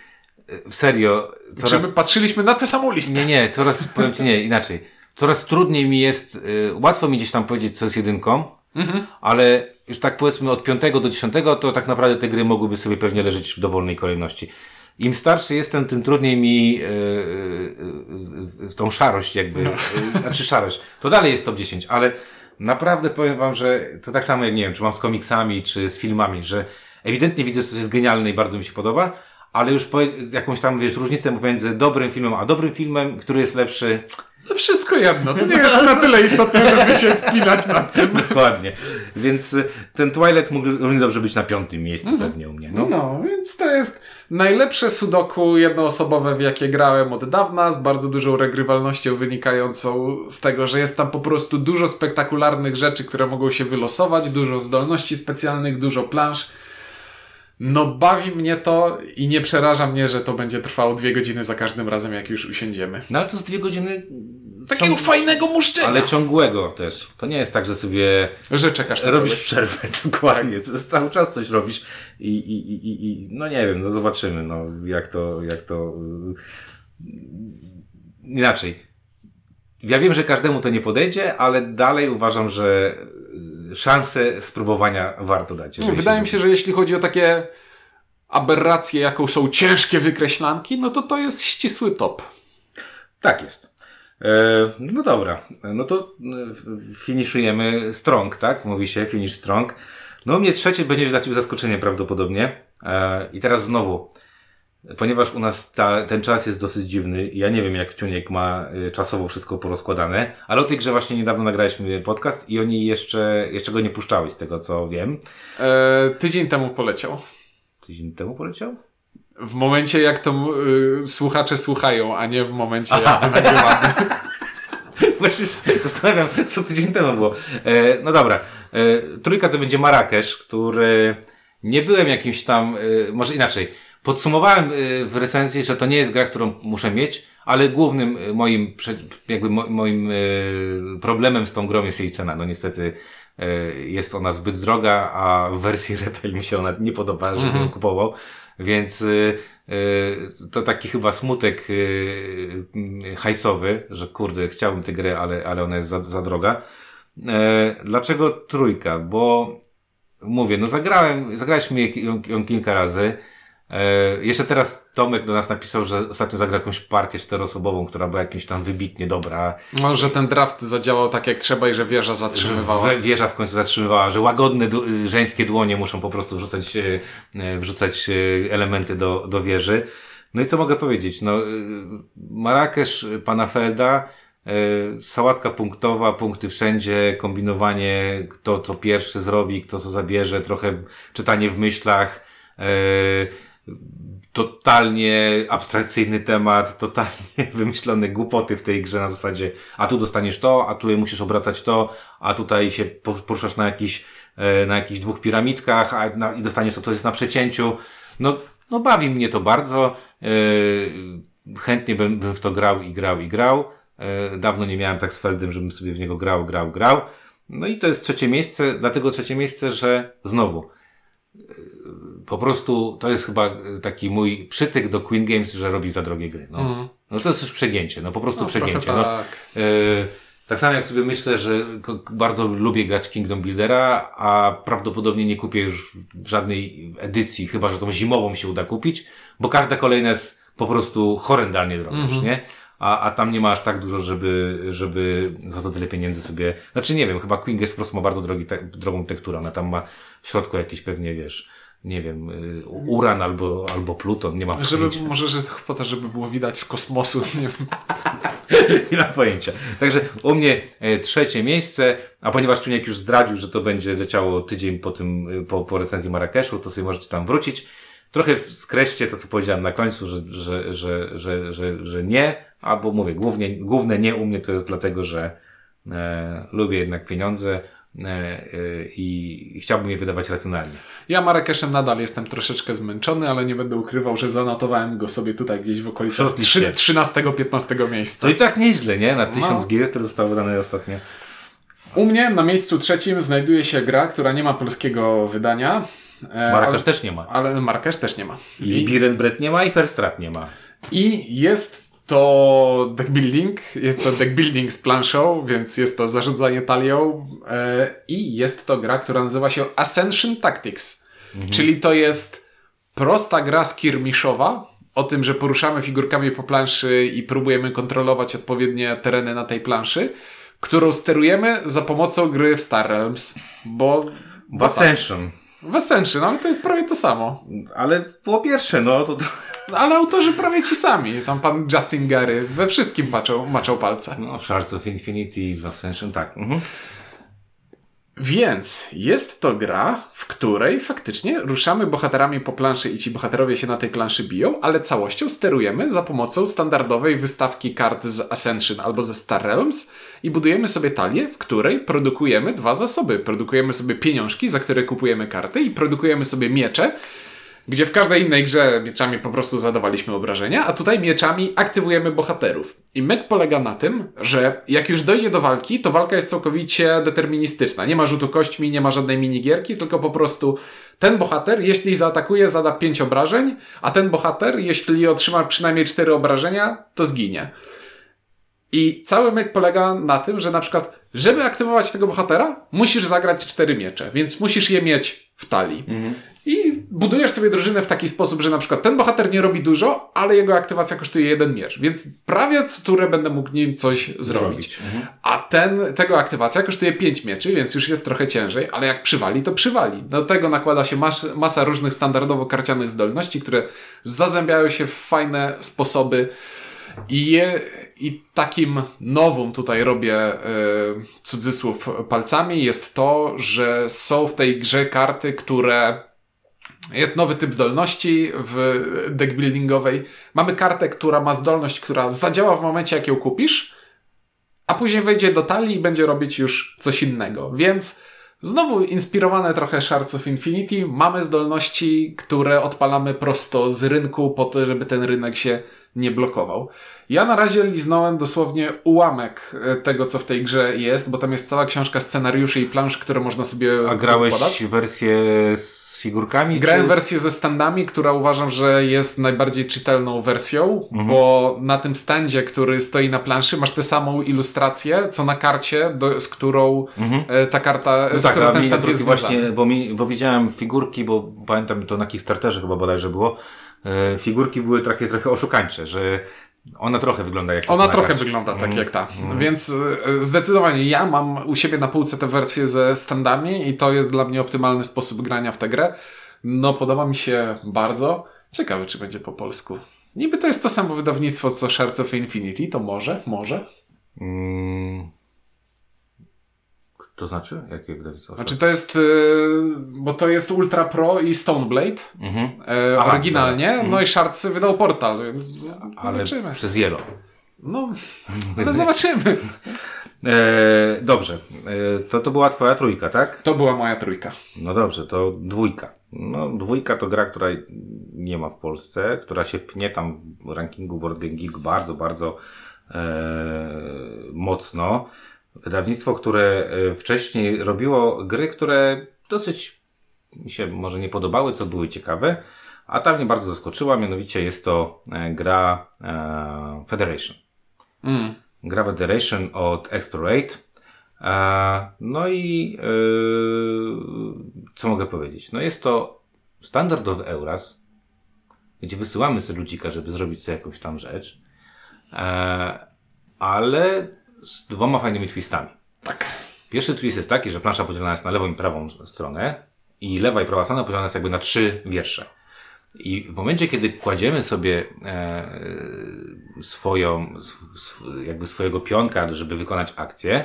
y, w serio, Czy coraz, my patrzyliśmy na tę samą listę? nie, nie, coraz, powiem Ci nie, inaczej. Coraz trudniej mi jest, y, łatwo mi gdzieś tam powiedzieć, co jest jedynką, ale już tak powiedzmy od piątego do dziesiątego, to tak naprawdę te gry mogłyby sobie pewnie leżeć w dowolnej kolejności. Im starszy jestem, tym trudniej mi yy, yy, yy, tą szarość jakby, yy, znaczy szarość. To dalej jest top 10, ale naprawdę powiem wam, że to tak samo jak nie wiem, czy mam z komiksami, czy z filmami, że ewidentnie widzę, że coś jest genialne i bardzo mi się podoba, ale już jakąś tam, wiesz, różnicę pomiędzy dobrym filmem, a dobrym filmem, który jest lepszy, No wszystko jedno, to nie jest na tyle istotne, żeby się spinać nad tym. Dokładnie. Więc y, ten Twilight mógł równie dobrze być na piątym miejscu pewnie u mnie. No. No, więc to jest najlepsze sudoku jednoosobowe, w jakie grałem od dawna, z bardzo dużą regrywalnością wynikającą z tego, że jest tam po prostu dużo spektakularnych rzeczy, które mogą się wylosować, dużo zdolności specjalnych, dużo plansz. No bawi mnie to i nie przeraża mnie, że to będzie trwało dwie godziny za każdym razem, jak już usiądziemy. No ale to z dwie godziny... Takiego ciąg- fajnego muszczenia! Ale ciągłego też. To nie jest tak, że sobie Że czekasz robisz kogoś. przerwę, dokładnie. To jest cały czas coś robisz i, i, i, i, i no nie wiem, no zobaczymy, no jak to, jak to... yy, Inaczej. Ja wiem, że każdemu to nie podejdzie, ale dalej uważam, że szansę spróbowania warto dać. Nie, wydaje mi się, że jeśli chodzi o takie aberracje, jaką są ciężkie wykreślanki, no to to jest ścisły top. Tak jest. E, no dobra, no to e, finiszujemy strong, tak? Mówi się finish strong. No u mnie trzecie będzie dla Ciebie zaskoczenie prawdopodobnie. E, I teraz znowu, ponieważ u nas ta, ten czas jest dosyć dziwny, ja nie wiem jak Ciuniek ma e, czasowo wszystko porozkładane, ale o tej grze właśnie niedawno nagraliśmy podcast i oni jeszcze, jeszcze go nie puszczały z tego co wiem. E, tydzień temu poleciał. Tydzień temu poleciał? W momencie, jak to y, słuchacze słuchają, a nie w momencie, jak to nagrywamy. Właśnie zastanawiam, co tydzień temu było. E, no dobra. E, trójka to będzie Marrakesz, który nie byłem jakimś tam, e, może inaczej. Podsumowałem e, w recenzji, że to nie jest gra, którą muszę mieć, ale głównym e, moim, jakby mo, moim e, problemem z tą grą jest jej cena. No niestety jest ona zbyt droga, a w wersji retail mi się ona nie podoba, żebym ją kupował. Więc y, y, to taki chyba smutek y, y, hajsowy, że kurde, chciałbym tę grę, ale, ale ona jest za, za droga. E, dlaczego trójka? Bo mówię, no zagrałem, zagraliśmy ją kilka razy. E, jeszcze teraz Tomek do nas napisał, że ostatnio zagrał jakąś partię czteroosobową, która była jakimś tam wybitnie dobra. No, że ten draft zadziałał tak jak trzeba i że wieża zatrzymywała. Wieża w końcu zatrzymywała, że łagodne y, żeńskie dłonie muszą po prostu wrzucać, e, e, wrzucać elementy do, do wieży. No i co mogę powiedzieć? No, y, Marrakesz y, pana Felda, y, sałatka punktowa, punkty wszędzie, kombinowanie, kto co pierwszy zrobi, kto co zabierze, trochę czytanie w myślach, totalnie abstrakcyjny temat, totalnie wymyślone głupoty w tej grze na zasadzie, a tu dostaniesz to, a tu musisz obracać to, a tutaj się po- poruszasz na jakiś, e, na jakichś dwóch piramidkach, a na, i dostaniesz to, co jest na przecięciu. No, no bawi mnie to bardzo. E, chętnie bym, bym w to grał i grał i grał. E, dawno nie miałem tak z Feldem, żebym sobie w niego grał, grał, grał. No i to jest trzecie miejsce, dlatego trzecie miejsce, że znowu, po prostu to jest chyba e, taki mój przytyk do Queen Games, że robi za drogie gry. No, no to jest już przegięcie, no po prostu No, przegięcie. No, tak. e, tak samo jak sobie myślę, że bardzo lubię grać Kingdom Buildera, a prawdopodobnie nie kupię już żadnej edycji, chyba że tą zimową się uda kupić, bo każda kolejna jest po prostu horrendalnie droga, już, nie? A, a tam nie ma aż tak dużo, żeby, żeby za to tyle pieniędzy sobie... Znaczy nie wiem, chyba Queen Games po prostu ma bardzo drogi te, drogą tekturę. Ona tam ma w środku jakieś pewnie, wiesz, nie wiem, y, uran albo, albo pluton, nie mam Żeby, pojęcia. może, że po to, żeby było widać z kosmosu. Nie wiem. Nie mam pojęcia. Także u mnie e, trzecie miejsce, a ponieważ Czuniek już zdradził, że to będzie leciało tydzień po tym, e, po, po recenzji Marrakeszu, to sobie możecie tam wrócić. Trochę skreślcie to, co powiedziałem na końcu, że, że, że, że, że, że nie, albo mówię, głównie, główne nie u mnie to jest dlatego, że e, lubię jednak pieniądze i chciałbym je wydawać racjonalnie. Ja Marrakeszem nadal jestem troszeczkę zmęczony, ale nie będę ukrywał, że zanotowałem go sobie tutaj gdzieś w okolicach Shortliście. 13-15 miejsca. To i tak nieźle, nie? Na tysiąc No. gier, które zostały wydane ostatnio. U mnie na miejscu trzecim znajduje się gra, która nie ma polskiego wydania. e, Marrakesz ale, też nie ma. ale Marrakesz też nie ma. I Birenbret nie ma i Ferstrat nie ma. I jest to deck building, jest to deck building z planszą, więc jest to zarządzanie talią e, i jest to gra, która nazywa się Ascension Tactics, czyli to jest prosta gra skirmiszowa o tym, że poruszamy figurkami po planszy i próbujemy kontrolować odpowiednie tereny na tej planszy, którą sterujemy za pomocą gry w Star Realms, bo... W bo tak. W Ascension, ale to jest prawie to samo. Ale po pierwsze, no to, to Ale autorzy prawie ci sami. Tam pan Justin Gary we wszystkim maczał, maczał palce. no, Shards of Infinity w Ascension, tak. Mhm. Więc jest to gra, w której faktycznie ruszamy bohaterami po planszy i ci bohaterowie się na tej planszy biją, ale całością sterujemy za pomocą standardowej wystawki kart z Ascension albo ze Star Realms i budujemy sobie talię, w której produkujemy dwa zasoby. Produkujemy sobie pieniążki, za które kupujemy karty i produkujemy sobie miecze, gdzie w każdej innej grze mieczami po prostu zadawaliśmy obrażenia, a tutaj mieczami aktywujemy bohaterów. I mek polega na tym, że jak już dojdzie do walki, to walka jest całkowicie deterministyczna. Nie ma rzutu kośćmi, nie ma żadnej minigierki, tylko po prostu ten bohater, jeśli zaatakuje, zada 5 obrażeń, a ten bohater, jeśli otrzyma przynajmniej 4 obrażenia, to zginie. I cały myk polega na tym, że na przykład, żeby aktywować tego bohatera, musisz zagrać cztery miecze, więc musisz je mieć w talii. Mhm. I budujesz sobie drużynę w taki sposób, że na przykład ten bohater nie robi dużo, ale jego aktywacja kosztuje jeden miecz, więc prawie co turę będę mógł nim coś zrobić. zrobić. Mhm. A ten, tego aktywacja kosztuje pięć mieczy, więc już jest trochę ciężej, ale jak przywali, to przywali. Do tego nakłada się mas masa różnych standardowo karcianych zdolności, które zazębiają się w fajne sposoby i, je, i takim nowym tutaj robię y, cudzysłów palcami jest to, że są w tej grze karty, które jest nowy typ zdolności w deckbuildingowej. Mamy kartę, która ma zdolność, która zadziała w momencie, jak ją kupisz, a później wejdzie do talii i będzie robić już coś innego. Więc znowu inspirowane trochę Shards of Infinity, mamy zdolności, które odpalamy prosto z rynku po to, żeby ten rynek się nie blokował. Ja na razie liznąłem dosłownie ułamek e, tego, co w tej grze jest, bo tam jest cała książka scenariuszy i plansz, które można sobie A grałeś wersję z figurkami? Grałem czy... wersję ze standami, która uważam, że jest najbardziej czytelną wersją, mhm. bo na tym standzie, który stoi na planszy, masz tę samą ilustrację, co na karcie, do, z którą mhm. E, ta karta, no z tak, którą ten stand jest właśnie, bo, mi, bo widziałem figurki, bo pamiętam to na Kickstarterze chyba bodajże było, e, figurki były takie trochę oszukańcze, że ona trochę wygląda jak ta. Ona trochę wygląda tak mm. jak ta. Mm. Więc e, zdecydowanie ja mam u siebie na półce tę wersję ze standami i to jest dla mnie optymalny sposób grania w tę grę. No, podoba mi się bardzo. Ciekawe, czy będzie po polsku. Niby to jest to samo wydawnictwo co Shards of Infinity, to może, może. Mm. To znaczy? Jakie wydawnictwo? Znaczy to jest, yy, bo to jest Ultra Pro i Stoneblade mhm. yy, Aha, oryginalnie, no, no i Shards wydał portal, więc zobaczymy. Ale przez Yellow. No, ale zobaczymy. E, dobrze, e, to to była twoja trójka, tak? To była moja trójka. No dobrze, to dwójka. No, dwójka to gra, która nie ma w Polsce, która się pnie tam w rankingu Board Game Geek bardzo, bardzo e, mocno. Wydawnictwo, które e, wcześniej robiło gry, które dosyć mi się może nie podobały, co były ciekawe, a tam mnie bardzo zaskoczyła, mianowicie jest to e, gra e, Federation. Mm. Gra Federation od Explorate. No i co mogę powiedzieć? No jest to standardowy Euras, gdzie wysyłamy sobie ludzika, żeby zrobić sobie jakąś tam rzecz, ale z dwoma fajnymi twistami. Tak. Pierwszy twist jest taki, że plansza podzielona jest na lewą i prawą stronę i lewa i prawa strona podzielona jest jakby na trzy wiersze. I w momencie, kiedy kładziemy sobie e, swoją, sw, jakby swojego pionka, żeby wykonać akcję,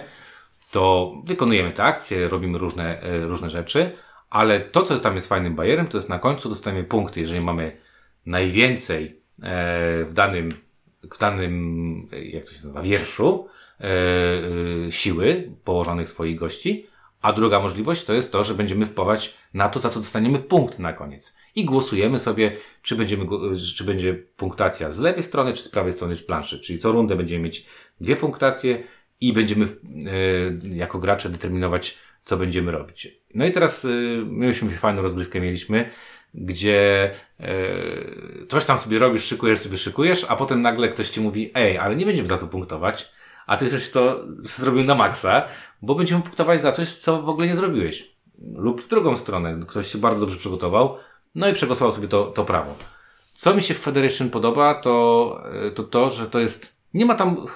to wykonujemy tę akcję, robimy różne, e, różne rzeczy, ale to, co tam jest fajnym bajerem, to jest na końcu dostajemy punkty. Jeżeli mamy najwięcej e, w danym, w danym, jak to się nazywa, wierszu, E, e, siły położonych swoich gości, a druga możliwość to jest to, że będziemy wpływać na to, za co dostaniemy punkt na koniec. I głosujemy sobie, czy, będziemy, czy będzie punktacja z lewej strony, czy z prawej strony planszy. Czyli co rundę będziemy mieć dwie punktacje i będziemy e, jako gracze determinować, co będziemy robić. No i teraz e, myśmy fajną rozgrywkę mieliśmy, gdzie e, coś tam sobie robisz, szykujesz sobie, szykujesz, a potem nagle ktoś ci mówi, ej, ale nie będziemy za to punktować, a ty też to zrobił na maksa, bo będziemy punktować za coś, co w ogóle nie zrobiłeś. Lub w drugą stronę, ktoś się bardzo dobrze przygotował, no i przegłosował sobie to, to prawo. Co mi się w Federation podoba, to, to to, że to jest nie ma tam,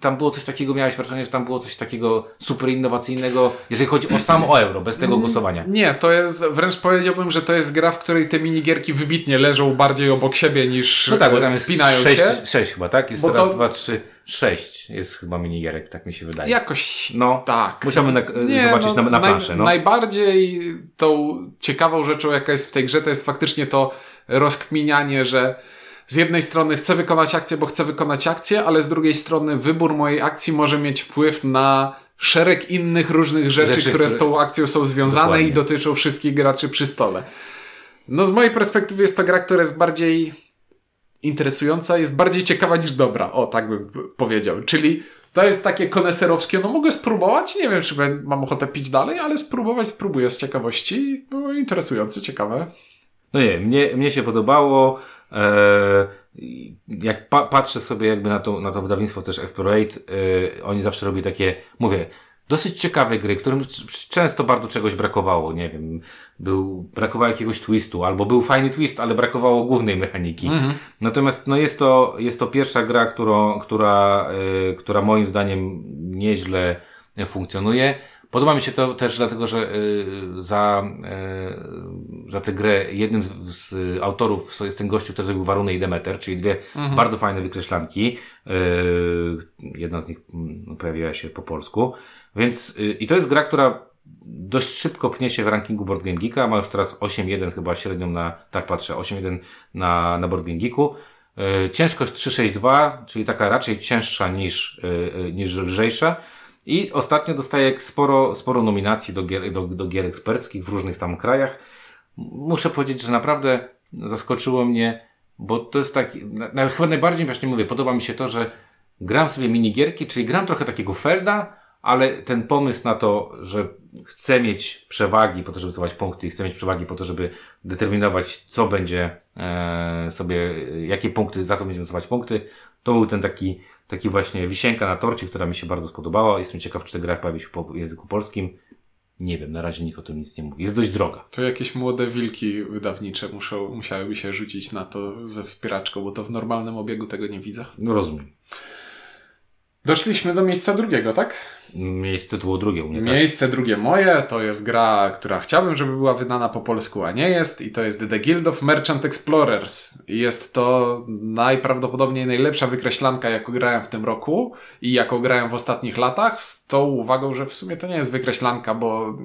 tam było coś takiego, miałeś wrażenie, że tam było coś takiego super innowacyjnego, jeżeli chodzi o samo euro, bez tego głosowania. Nie, to jest, wręcz powiedziałbym, że to jest gra, w której te minigierki wybitnie leżą bardziej obok siebie niż no tak, bo tam spinają jest 6, się. Sześć chyba, tak? Jest bo raz, to... dwa, trzy, sześć jest chyba minigierek, tak mi się wydaje. Jakoś, no, tak. Musiałby na, nie, zobaczyć no, na, na planszę, naj, no. Najbardziej tą ciekawą rzeczą, jaka jest w tej grze, to jest faktycznie to rozkminianie, że z jednej strony chcę wykonać akcję, bo chcę wykonać akcję, ale z drugiej strony wybór mojej akcji może mieć wpływ na szereg innych różnych rzeczy, rzeczy które, z tą akcją są związane Dokładnie. i dotyczą wszystkich graczy przy stole. No z mojej perspektywy jest to gra, która jest bardziej interesująca, jest bardziej ciekawa niż dobra. O, tak bym powiedział. Czyli to jest takie koneserowskie, no mogę spróbować, nie wiem, czy mam ochotę pić dalej, ale spróbować spróbuję z ciekawości. Było interesujące, ciekawe. No nie, mnie, mnie się podobało. Eee, jak pa patrzę sobie jakby na to, na to wydawnictwo też Explorate, yy, oni zawsze robią takie, mówię, dosyć ciekawe gry, którym często bardzo czegoś brakowało, nie wiem, był, brakowało jakiegoś twistu, albo był fajny twist, ale brakowało głównej mechaniki. Mhm. Natomiast, no jest to, jest to pierwsza gra, którą, która, yy, która moim zdaniem nieźle funkcjonuje. Podoba mi się to też dlatego, że y, za, y, za tę grę jednym z, z, autorów jest ten gościu, który zrobił Warunę i Demeter, czyli dwie mhm. bardzo fajne wykreślanki. Y, jedna z nich mm, pojawiła się po polsku. Więc i to jest gra, która dość szybko pnie się w rankingu Board Game Geeka. Ma już teraz 8.1 chyba średnią na, tak patrzę, 8.1 na, na Board Game Geeku. Ciężkość 362, czyli taka raczej cięższa niż, niż lżejsza. I ostatnio dostaje sporo, sporo nominacji do gier, do, do gier eksperckich w różnych tam krajach. Muszę powiedzieć, że naprawdę zaskoczyło mnie, bo to jest tak, na, chyba najbardziej właśnie mówię, podoba mi się to, że gram sobie minigierki, czyli gram trochę takiego Felda, ale ten pomysł na to, że chcę mieć przewagi po to, żeby zdobywać punkty i chcę mieć przewagi po to, żeby determinować, co będzie e, sobie, jakie punkty, za co będziemy zdobywać punkty, to był ten taki taki właśnie wisienka na torcie, która mi się bardzo spodobała. Jestem ciekaw, czy ta gra pojawi się po języku polskim. Nie wiem, na razie nikt o tym nic nie mówi. Jest dość droga. To jakieś młode wilki wydawnicze muszą, musiałyby się rzucić na to ze wspieraczką, bo to w normalnym obiegu tego nie widzę. No rozumiem. Doszliśmy do miejsca drugiego, tak? Miejsce było drugie u mnie, tak? Miejsce drugie moje to jest gra, która chciałbym, żeby była wydana po polsku, a nie jest i to jest The Guild of Merchant Explorers. I jest to najprawdopodobniej najlepsza wykreślanka, jaką grałem w tym roku i jaką grałem w ostatnich latach, z tą uwagą, że w sumie to nie jest wykreślanka, bo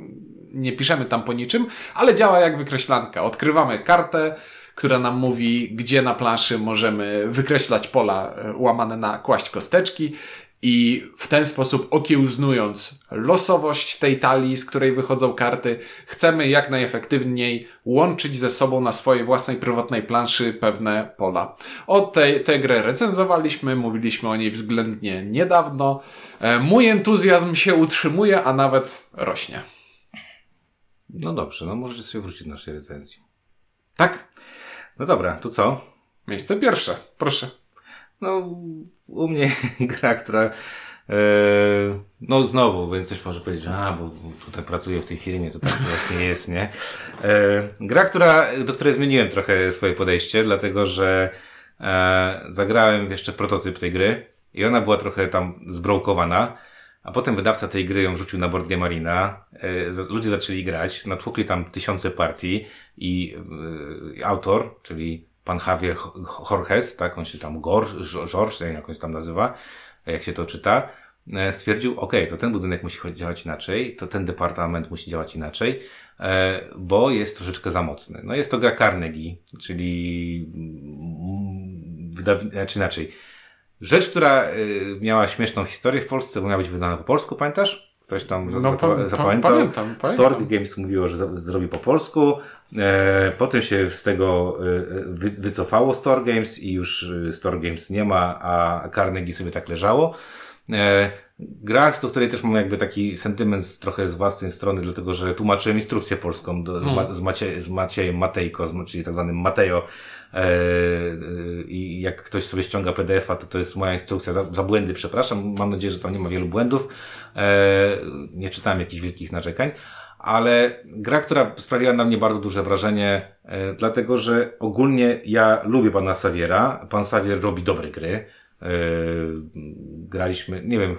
nie piszemy tam po niczym, ale działa jak wykreślanka. Odkrywamy kartę, która nam mówi, gdzie na planszy możemy wykreślać pola e, łamane na kłaść kosteczki i w ten sposób okiełznując losowość tej talii, z której wychodzą karty, chcemy jak najefektywniej łączyć ze sobą na swojej własnej prywatnej planszy pewne pola. O tej, tę grę recenzowaliśmy, mówiliśmy o niej względnie niedawno. E, mój entuzjazm się utrzymuje, a nawet rośnie. No dobrze, no możesz sobie wrócić do naszej recenzji. Tak? No dobra, to co? Miejsce pierwsze, proszę. No, u mnie gra, która e, no znowu, bo ktoś może powiedzieć, a, bo tutaj pracuję w tej firmie, to tak właśnie jest, nie? E, gra, która, do której zmieniłem trochę swoje podejście, dlatego że e, zagrałem jeszcze prototyp tej gry i ona była trochę tam zbrołkowana, a potem wydawca tej gry ją rzucił na board Game Arena, ludzie zaczęli grać, natłukli tam tysiące partii i autor, czyli pan Javier Jorges, tak, on się tam George, jak on się tam nazywa, jak się to czyta, e, stwierdził, ok, to ten budynek musi działać inaczej, to ten departament musi działać inaczej, e, bo jest troszeczkę za mocny. No jest to gra Carnegie, czyli wydaw... czy inaczej. Rzecz, która e, miała śmieszną historię w Polsce, bo miała być wydana po polsku, pamiętasz? Ktoś tam no, pa, zapamiętał. Pamiętam, pamiętam. Stork Games mówiło, że zrobi po polsku. E, potem się z tego e, wy, wycofało Store Games i już e, Store Games nie ma, a Carnegie sobie tak leżało. E, gra, do której też mam jakby taki sentyment trochę z własnej strony, dlatego że tłumaczyłem instrukcję polską do, hmm. z, Macie, z Maciejem Matejko, czyli tak zwanym Mateo. E, e, I jak ktoś sobie ściąga PDF-a, to to jest moja instrukcja za, za błędy, przepraszam. Mam nadzieję, że tam nie ma wielu błędów. E, nie czytałem jakichś wielkich narzekań. Ale gra, która sprawiła na mnie bardzo duże wrażenie, dlatego że ogólnie ja lubię pana Saviera. Pan Savier robi dobre gry. Graliśmy, nie wiem,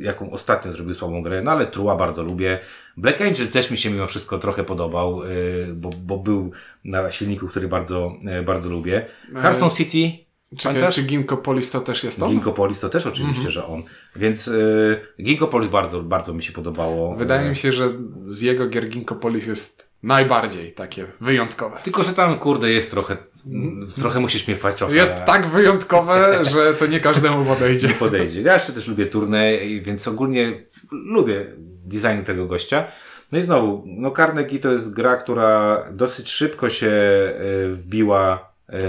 jaką ostatnio zrobił słabą grę, no ale Trua bardzo lubię. Black Angel też mi się mimo wszystko trochę podobał, y, bo, bo był na silniku, który bardzo, y, bardzo lubię. Carson City czy, czy Ginkgo Polis to też jest on? Ginkgo Polis to też oczywiście, mm -hmm. że on. Więc y, Ginkgo Polis bardzo, bardzo mi się podobało. Wydaje mi się, że z jego gier Ginkgo Polis jest najbardziej takie wyjątkowe. Tylko, że tam kurde jest trochę Trochę musisz mnie trochę. Jest tak wyjątkowe, że to nie każdemu podejdzie. Nie podejdzie. Ja jeszcze też lubię turniej, więc ogólnie lubię design tego gościa. No i znowu, no Carnegie to jest gra, która dosyć szybko się e, wbiła e,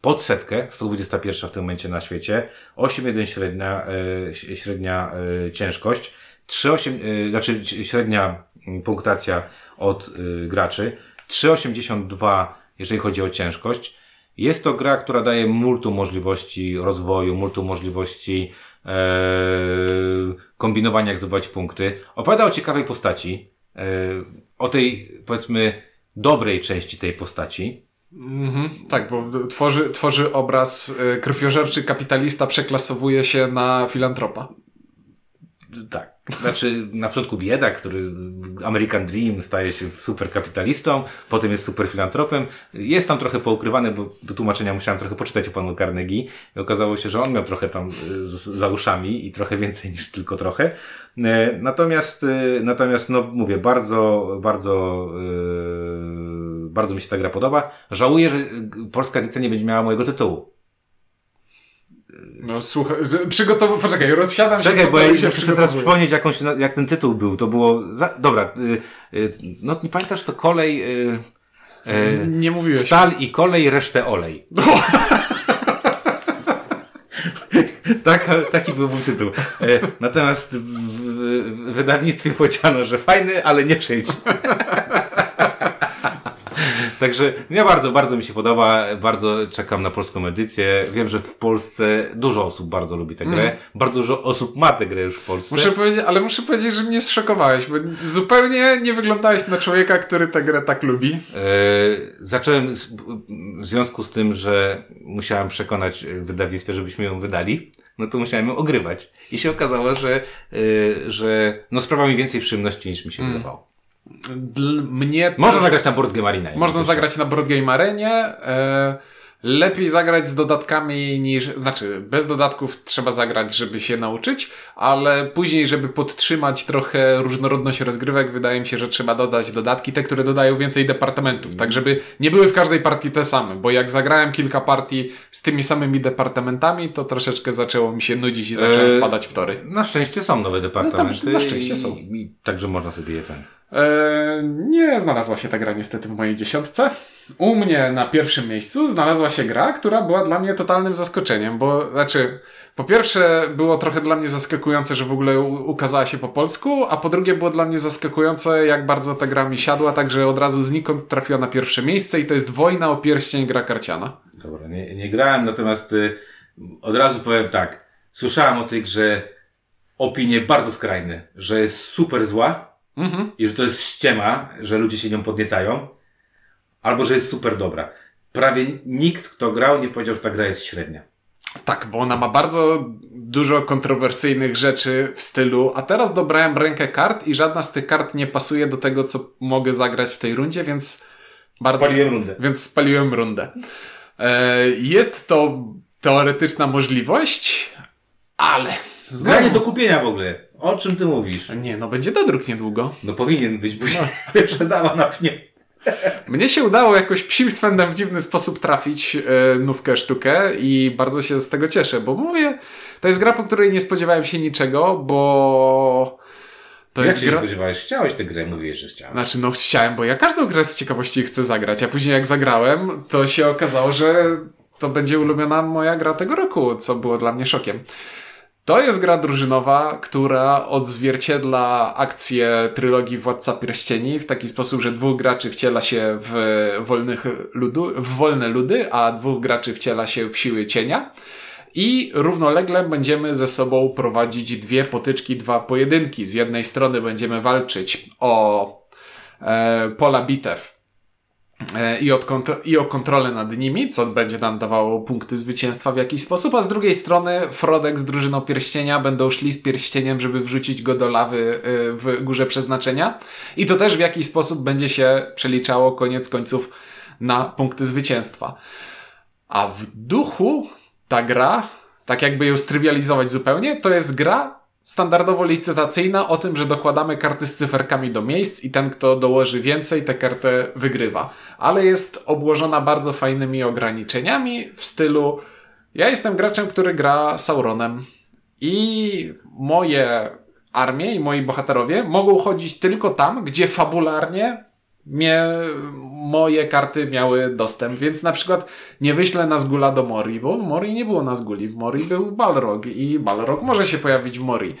pod setkę, 121 w tym momencie na świecie, 8,1 średnia, e, średnia ciężkość, 3,8, znaczy średnia punktacja od graczy, 3,82 jeżeli chodzi o ciężkość. Jest to gra, która daje multum możliwości rozwoju, multum możliwości kombinowania, jak zdobywać punkty. Opowiada o ciekawej postaci, e, o tej, powiedzmy, dobrej części tej postaci. Mhm, tak, bo tworzy, tworzy obraz e, krwiożerczy kapitalista przeklasowuje się na filantropa. Tak. Znaczy, na początku biedak, który American Dream staje się superkapitalistą, potem jest superfilantropem. Jest tam trochę poukrywane, bo do tłumaczenia musiałem trochę poczytać o panu Carnegie i okazało się, że on miał trochę tam y, za uszami i trochę więcej niż tylko trochę. E, natomiast, y, natomiast, no mówię, bardzo, bardzo, yy, bardzo mi się ta gra podoba. Żałuję, że polska edycja nie będzie miała mojego tytułu no słuchaj, przygotow... poczekaj, rozsiadam się. Czekaj, bo ja muszę sobie teraz przypomnieć jakąś, jak ten tytuł był. To było, za... dobra, y, y, no nie pamiętasz, to kolej... Y, y nie mówiłeś. Stal i kolej, resztę olej. tak, taki był tytuł. E, natomiast w, w, w wydawnictwie powiedziano, że fajny, ale nie przejdzie. Także nie bardzo, bardzo mi się podoba. Bardzo czekam na polską edycję. Wiem, że w Polsce dużo osób bardzo lubi tę grę. Mm. Bardzo dużo osób ma tę grę już w Polsce. Muszę powiedzieć, ale muszę powiedzieć, że mnie zszokowałeś, bo zupełnie nie wyglądałeś na człowieka, który tę grę tak lubi. Yy, zacząłem w związku z tym, że musiałem przekonać w wydawnictwie, żebyśmy ją wydali no to musiałem ją ogrywać. I się okazało, że, yy, że no sprawia mi więcej przyjemności niż mi się mm. wydawało. Mnie Można też... zagrać na Board Game Arena. Można zagrać na Board Game Arenie. E, lepiej zagrać z dodatkami niż, znaczy bez dodatków trzeba zagrać, żeby się nauczyć, ale później, żeby podtrzymać trochę różnorodność rozgrywek, wydaje mi się, że trzeba dodać dodatki, te, które dodają więcej departamentów, tak żeby nie były w każdej partii te same, bo jak zagrałem kilka partii z tymi samymi departamentami, to troszeczkę zaczęło mi się nudzić i zacząłem eee, wpadać w tory. Na szczęście są nowe departamenty. Na, na szczęście są. I, i, także można sobie je ten nie znalazła się ta gra niestety w mojej dziesiątce. U mnie na pierwszym miejscu znalazła się gra, która była dla mnie totalnym zaskoczeniem, bo znaczy, po pierwsze było trochę dla mnie zaskakujące, że w ogóle ukazała się po polsku, a po drugie było dla mnie zaskakujące, jak bardzo ta gra mi siadła, także od razu znikąd trafiła na pierwsze miejsce i to jest Wojna o pierścień gra karciana. Dobra, nie, nie grałem, natomiast y, od razu powiem tak. Słyszałem o tej grze opinie bardzo skrajne, że jest super zła, Mhm. I że to jest ściema, że ludzie się nią podniecają. Albo że jest super dobra. Prawie nikt, kto grał, nie powiedział, że ta gra jest średnia. Tak, bo ona ma bardzo dużo kontrowersyjnych rzeczy w stylu, a teraz dobrałem rękę kart i żadna z tych kart nie pasuje do tego, co mogę zagrać w tej rundzie, więc bardzo... Spaliłem rundę. Więc spaliłem rundę. E, jest to teoretyczna możliwość, ale... Znowu... Granie do kupienia w ogóle. O czym ty mówisz? Nie, no będzie dodruk niedługo. No powinien być, bo się no. wyprzedała na pnie. Mnie się udało jakoś psim swędem w dziwny sposób trafić yy, nówkę sztukę i bardzo się z tego cieszę, bo mówię, to jest gra, po której nie spodziewałem się niczego, bo... To Jak jest się gra... spodziewałeś? Chciałeś tę grę, mówisz, że chciałeś. Znaczy, no chciałem, bo ja każdą grę z ciekawości chcę zagrać, a później jak zagrałem, to się okazało, że to będzie ulubiona moja gra tego roku, co było dla mnie szokiem. To jest gra drużynowa, która odzwierciedla akcję trylogii Władca Pierścieni w taki sposób, że dwóch graczy wciela się w, wolnych ludu, w wolne ludy, a dwóch graczy wciela się w siły cienia. I równolegle będziemy ze sobą prowadzić dwie potyczki, dwa pojedynki. Z jednej strony będziemy walczyć o e, pola bitew i, od i o kontrolę nad nimi, co będzie nam dawało punkty zwycięstwa w jakiś sposób, a z drugiej strony Frodek z drużyną pierścienia będą szli z pierścieniem, żeby wrzucić go do lawy e, w górze przeznaczenia i to też w jakiś sposób będzie się przeliczało koniec końców na punkty zwycięstwa. A w duchu ta gra, tak jakby ją strywializować zupełnie, to jest gra standardowo licytacyjna o tym, że dokładamy karty z cyferkami do miejsc i ten, kto dołoży więcej, tę kartę wygrywa. Ale jest obłożona bardzo fajnymi ograniczeniami w stylu ja jestem graczem, który gra Sauronem i moje armię i moi bohaterowie mogą chodzić tylko tam, gdzie fabularnie mnie, moje karty miały dostęp, więc na przykład nie wyślę Nazgula do Mori, bo w Mori nie było Nazguli, w Mori był Balrog i Balrog może się pojawić w Mori.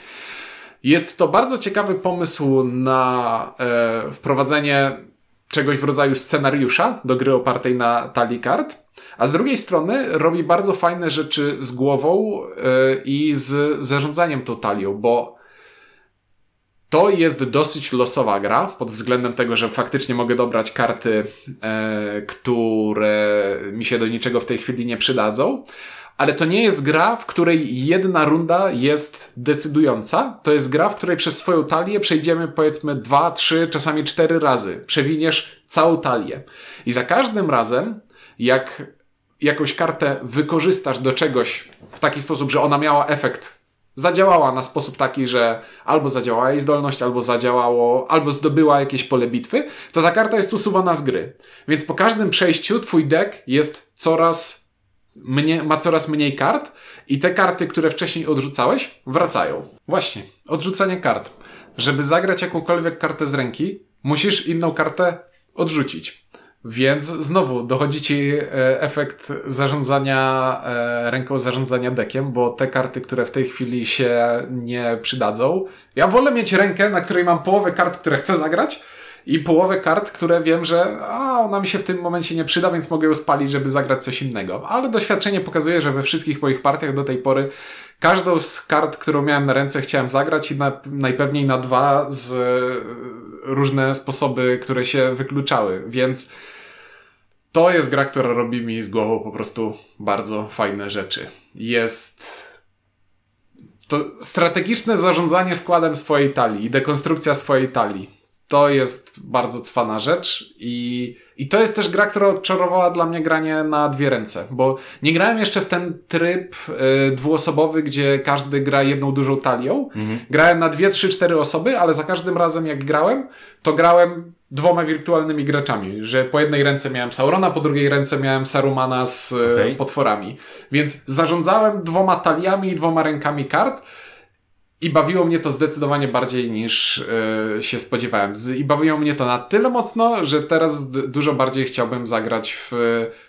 Jest to bardzo ciekawy pomysł na e, wprowadzenie czegoś w rodzaju scenariusza do gry opartej na talii kart, a z drugiej strony robi bardzo fajne rzeczy z głową e, i z zarządzaniem tą talią, bo to jest dosyć losowa gra, pod względem tego, że faktycznie mogę dobrać karty, e, które mi się do niczego w tej chwili nie przydadzą. Ale to nie jest gra, w której jedna runda jest decydująca. To jest gra, w której przez swoją talię przejdziemy powiedzmy dwa, trzy, czasami cztery razy. Przewiniesz całą talię. I za każdym razem, jak jakąś kartę wykorzystasz do czegoś w taki sposób, że ona miała efekt zadziałała na sposób taki, że albo zadziałała jej zdolność, albo zadziałało, albo zdobyła jakieś pole bitwy, to ta karta jest usuwana z gry. Więc po każdym przejściu twój deck jest coraz mnie, ma coraz mniej kart i te karty, które wcześniej odrzucałeś, wracają. Właśnie, odrzucanie kart. Żeby zagrać jakąkolwiek kartę z ręki, musisz inną kartę odrzucić. Więc znowu dochodzi ci e, efekt zarządzania e, ręką, zarządzania dekiem, bo te karty, które w tej chwili się nie przydadzą. Ja wolę mieć rękę, na której mam połowę kart, które chcę zagrać, i połowę kart, które wiem, że a, ona mi się w tym momencie nie przyda, więc mogę ją spalić, żeby zagrać coś innego. Ale doświadczenie pokazuje, że we wszystkich moich partiach do tej pory każdą z kart, którą miałem na ręce, chciałem zagrać i na, najpewniej na dwa z różne sposoby, które się wykluczały, więc to jest gra, która robi mi z głową po prostu bardzo fajne rzeczy. Jest to strategiczne zarządzanie składem swojej talii i dekonstrukcja swojej talii. To jest bardzo cwana rzecz i, i to jest też gra, która odczarowała dla mnie granie na dwie ręce, bo nie grałem jeszcze w ten tryb y, dwuosobowy, gdzie każdy gra jedną dużą talią. Mhm. Grałem na dwie, trzy, cztery osoby, ale za każdym razem jak grałem, to grałem dwoma wirtualnymi graczami, że po jednej ręce miałem Saurona, po drugiej ręce miałem Sarumana z okay. potworami. Więc zarządzałem dwoma taliami i dwoma rękami kart, i bawiło mnie to zdecydowanie bardziej niż yy, się spodziewałem. I bawiło mnie to na tyle mocno, że teraz dużo bardziej chciałbym zagrać w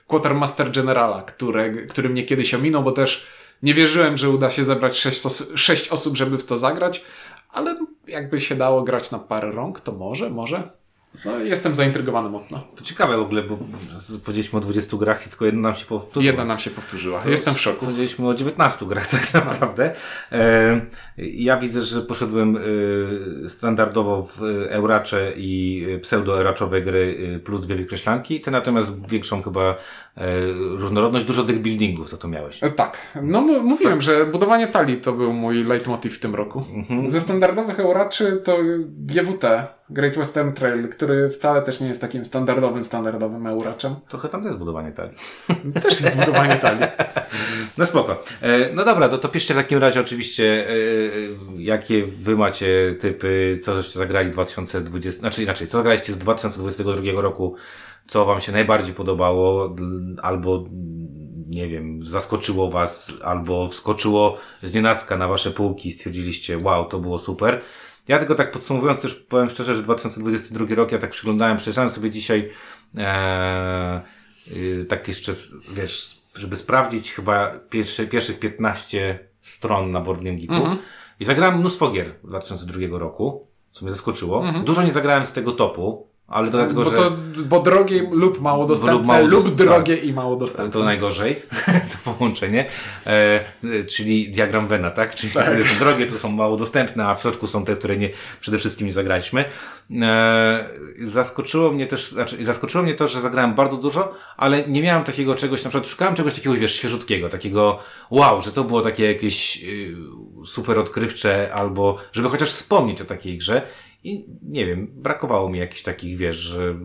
Quartermaster Generala, które, który mnie kiedyś ominął, bo też nie wierzyłem, że uda się zebrać sześć, os sześć osób, żeby w to zagrać, ale jakby się dało grać na parę rąk, to może, może. No, jestem zaintrygowany mocno. To ciekawe w ogóle, bo powiedzieliśmy o 20 grach i tylko jedna nam się powtórzyła. Jedna nam się powtórzyła. To jestem w szoku. Powiedzieliśmy o 19 grach tak naprawdę. E, ja widzę, że poszedłem e, standardowo w Euracze i pseudo-eraczowe gry e, plus dwie wykreślanki. Ty natomiast większą chyba różnorodność, dużo tych buildingów, co to miałeś. Tak. No mówiłem, tak. że budowanie talii to był mój leitmotiv w tym roku. Mhm. Ze standardowych Euraczy to GWT Great Western Trail, który wcale też nie jest takim standardowym, standardowym euraczem. Trochę tam jest budowanie talii. Też jest budowanie talii. No spoko. E, no dobra, no to piszcie w takim razie oczywiście, e, jakie wy macie typy, co żeście zagrali w 2020, znaczy inaczej, co zagraliście z 2022 roku, co wam się najbardziej podobało, albo nie wiem, zaskoczyło was, albo wskoczyło z nienacka na wasze półki i stwierdziliście, wow, to było super. Ja tylko tak podsumowując też powiem szczerze, że 2022 rok ja tak przyglądałem, przejrzałem sobie dzisiaj e, y, tak jeszcze, wiesz, żeby sprawdzić chyba pierwsze, pierwszych 15 stron na Board Game Geeku mm -hmm. i zagrałem mnóstwo gier 2002 roku, co mnie zaskoczyło. Mm -hmm. Dużo nie zagrałem z tego topu, ale to dlatego, bo że... To, bo drogie lub mało dostępne, lub, mało lub drogie tak. i mało dostępne. To najgorzej, to połączenie. E, czyli diagram Vena, tak? Czyli tak. te, są drogie, tu są mało dostępne, a w środku są te, które nie, przede wszystkim nie zagraliśmy. E, zaskoczyło mnie też, znaczy zaskoczyło mnie to, że zagrałem bardzo dużo, ale nie miałem takiego czegoś, na przykład szukałem czegoś takiego, wiesz, świeżutkiego, takiego wow, że to było takie jakieś y, super odkrywcze, albo żeby chociaż wspomnieć o takiej grze i nie wiem, brakowało mi jakichś takich, wiesz, że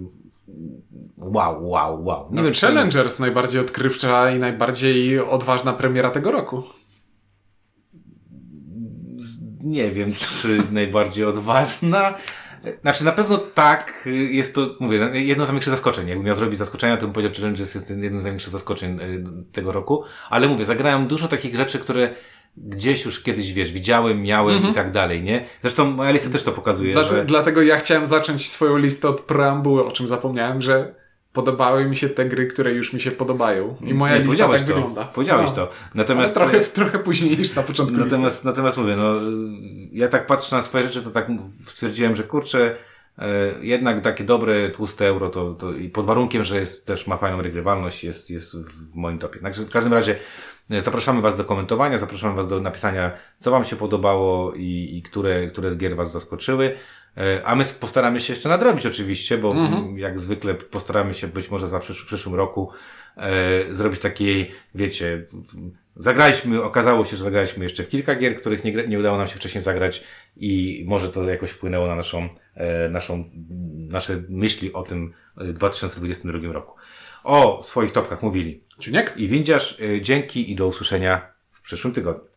wow, wow, wow. Nie no, wiem, Challengers to... najbardziej odkrywcza i najbardziej odważna premiera tego roku. Nie wiem, czy najbardziej odważna. Znaczy, na pewno tak, jest to, mówię, jedno z największych zaskoczeń. Jakbym miał zrobić zaskoczenia, to bym powiedział, że Challengers jest jednym z największych zaskoczeń y, tego roku. Ale mówię, zagrałem dużo takich rzeczy, które gdzieś już kiedyś, wiesz, widziałem, miałem Mhm. i tak dalej, nie? Zresztą moja lista też to pokazuje, Dlate, że... Dlatego ja chciałem zacząć swoją listę od preambuły, o czym zapomniałem, że podobały mi się te gry, które już mi się podobają. I moja Nie, lista tak to, wygląda. Powiedziałeś No. to. Natomiast... trochę, trochę później niż na początku listy. Natomiast, natomiast mówię, no, ja tak patrzę na swoje rzeczy, to tak stwierdziłem, że kurczę, e, jednak takie dobre, tłuste euro, to, to i pod warunkiem, że jest, też ma fajną regrywalność, jest, jest w moim topie. Także w każdym razie zapraszamy Was do komentowania, zapraszamy Was do napisania, co Wam się podobało i, i które, które z gier Was zaskoczyły. E, A my postaramy się jeszcze nadrobić oczywiście, bo Mhm. jak zwykle postaramy się być może za przysz, w przyszłym roku e, zrobić takiej, wiecie, zagraliśmy, okazało się, że zagraliśmy jeszcze w kilka gier, których nie, nie udało nam się wcześniej zagrać i może to jakoś wpłynęło na naszą, e, naszą, nasze myśli o tym e, 2022 roku. O swoich topkach mówili Czuniek? i Windziarz, e, dzięki i do usłyszenia w przyszłym tygodniu.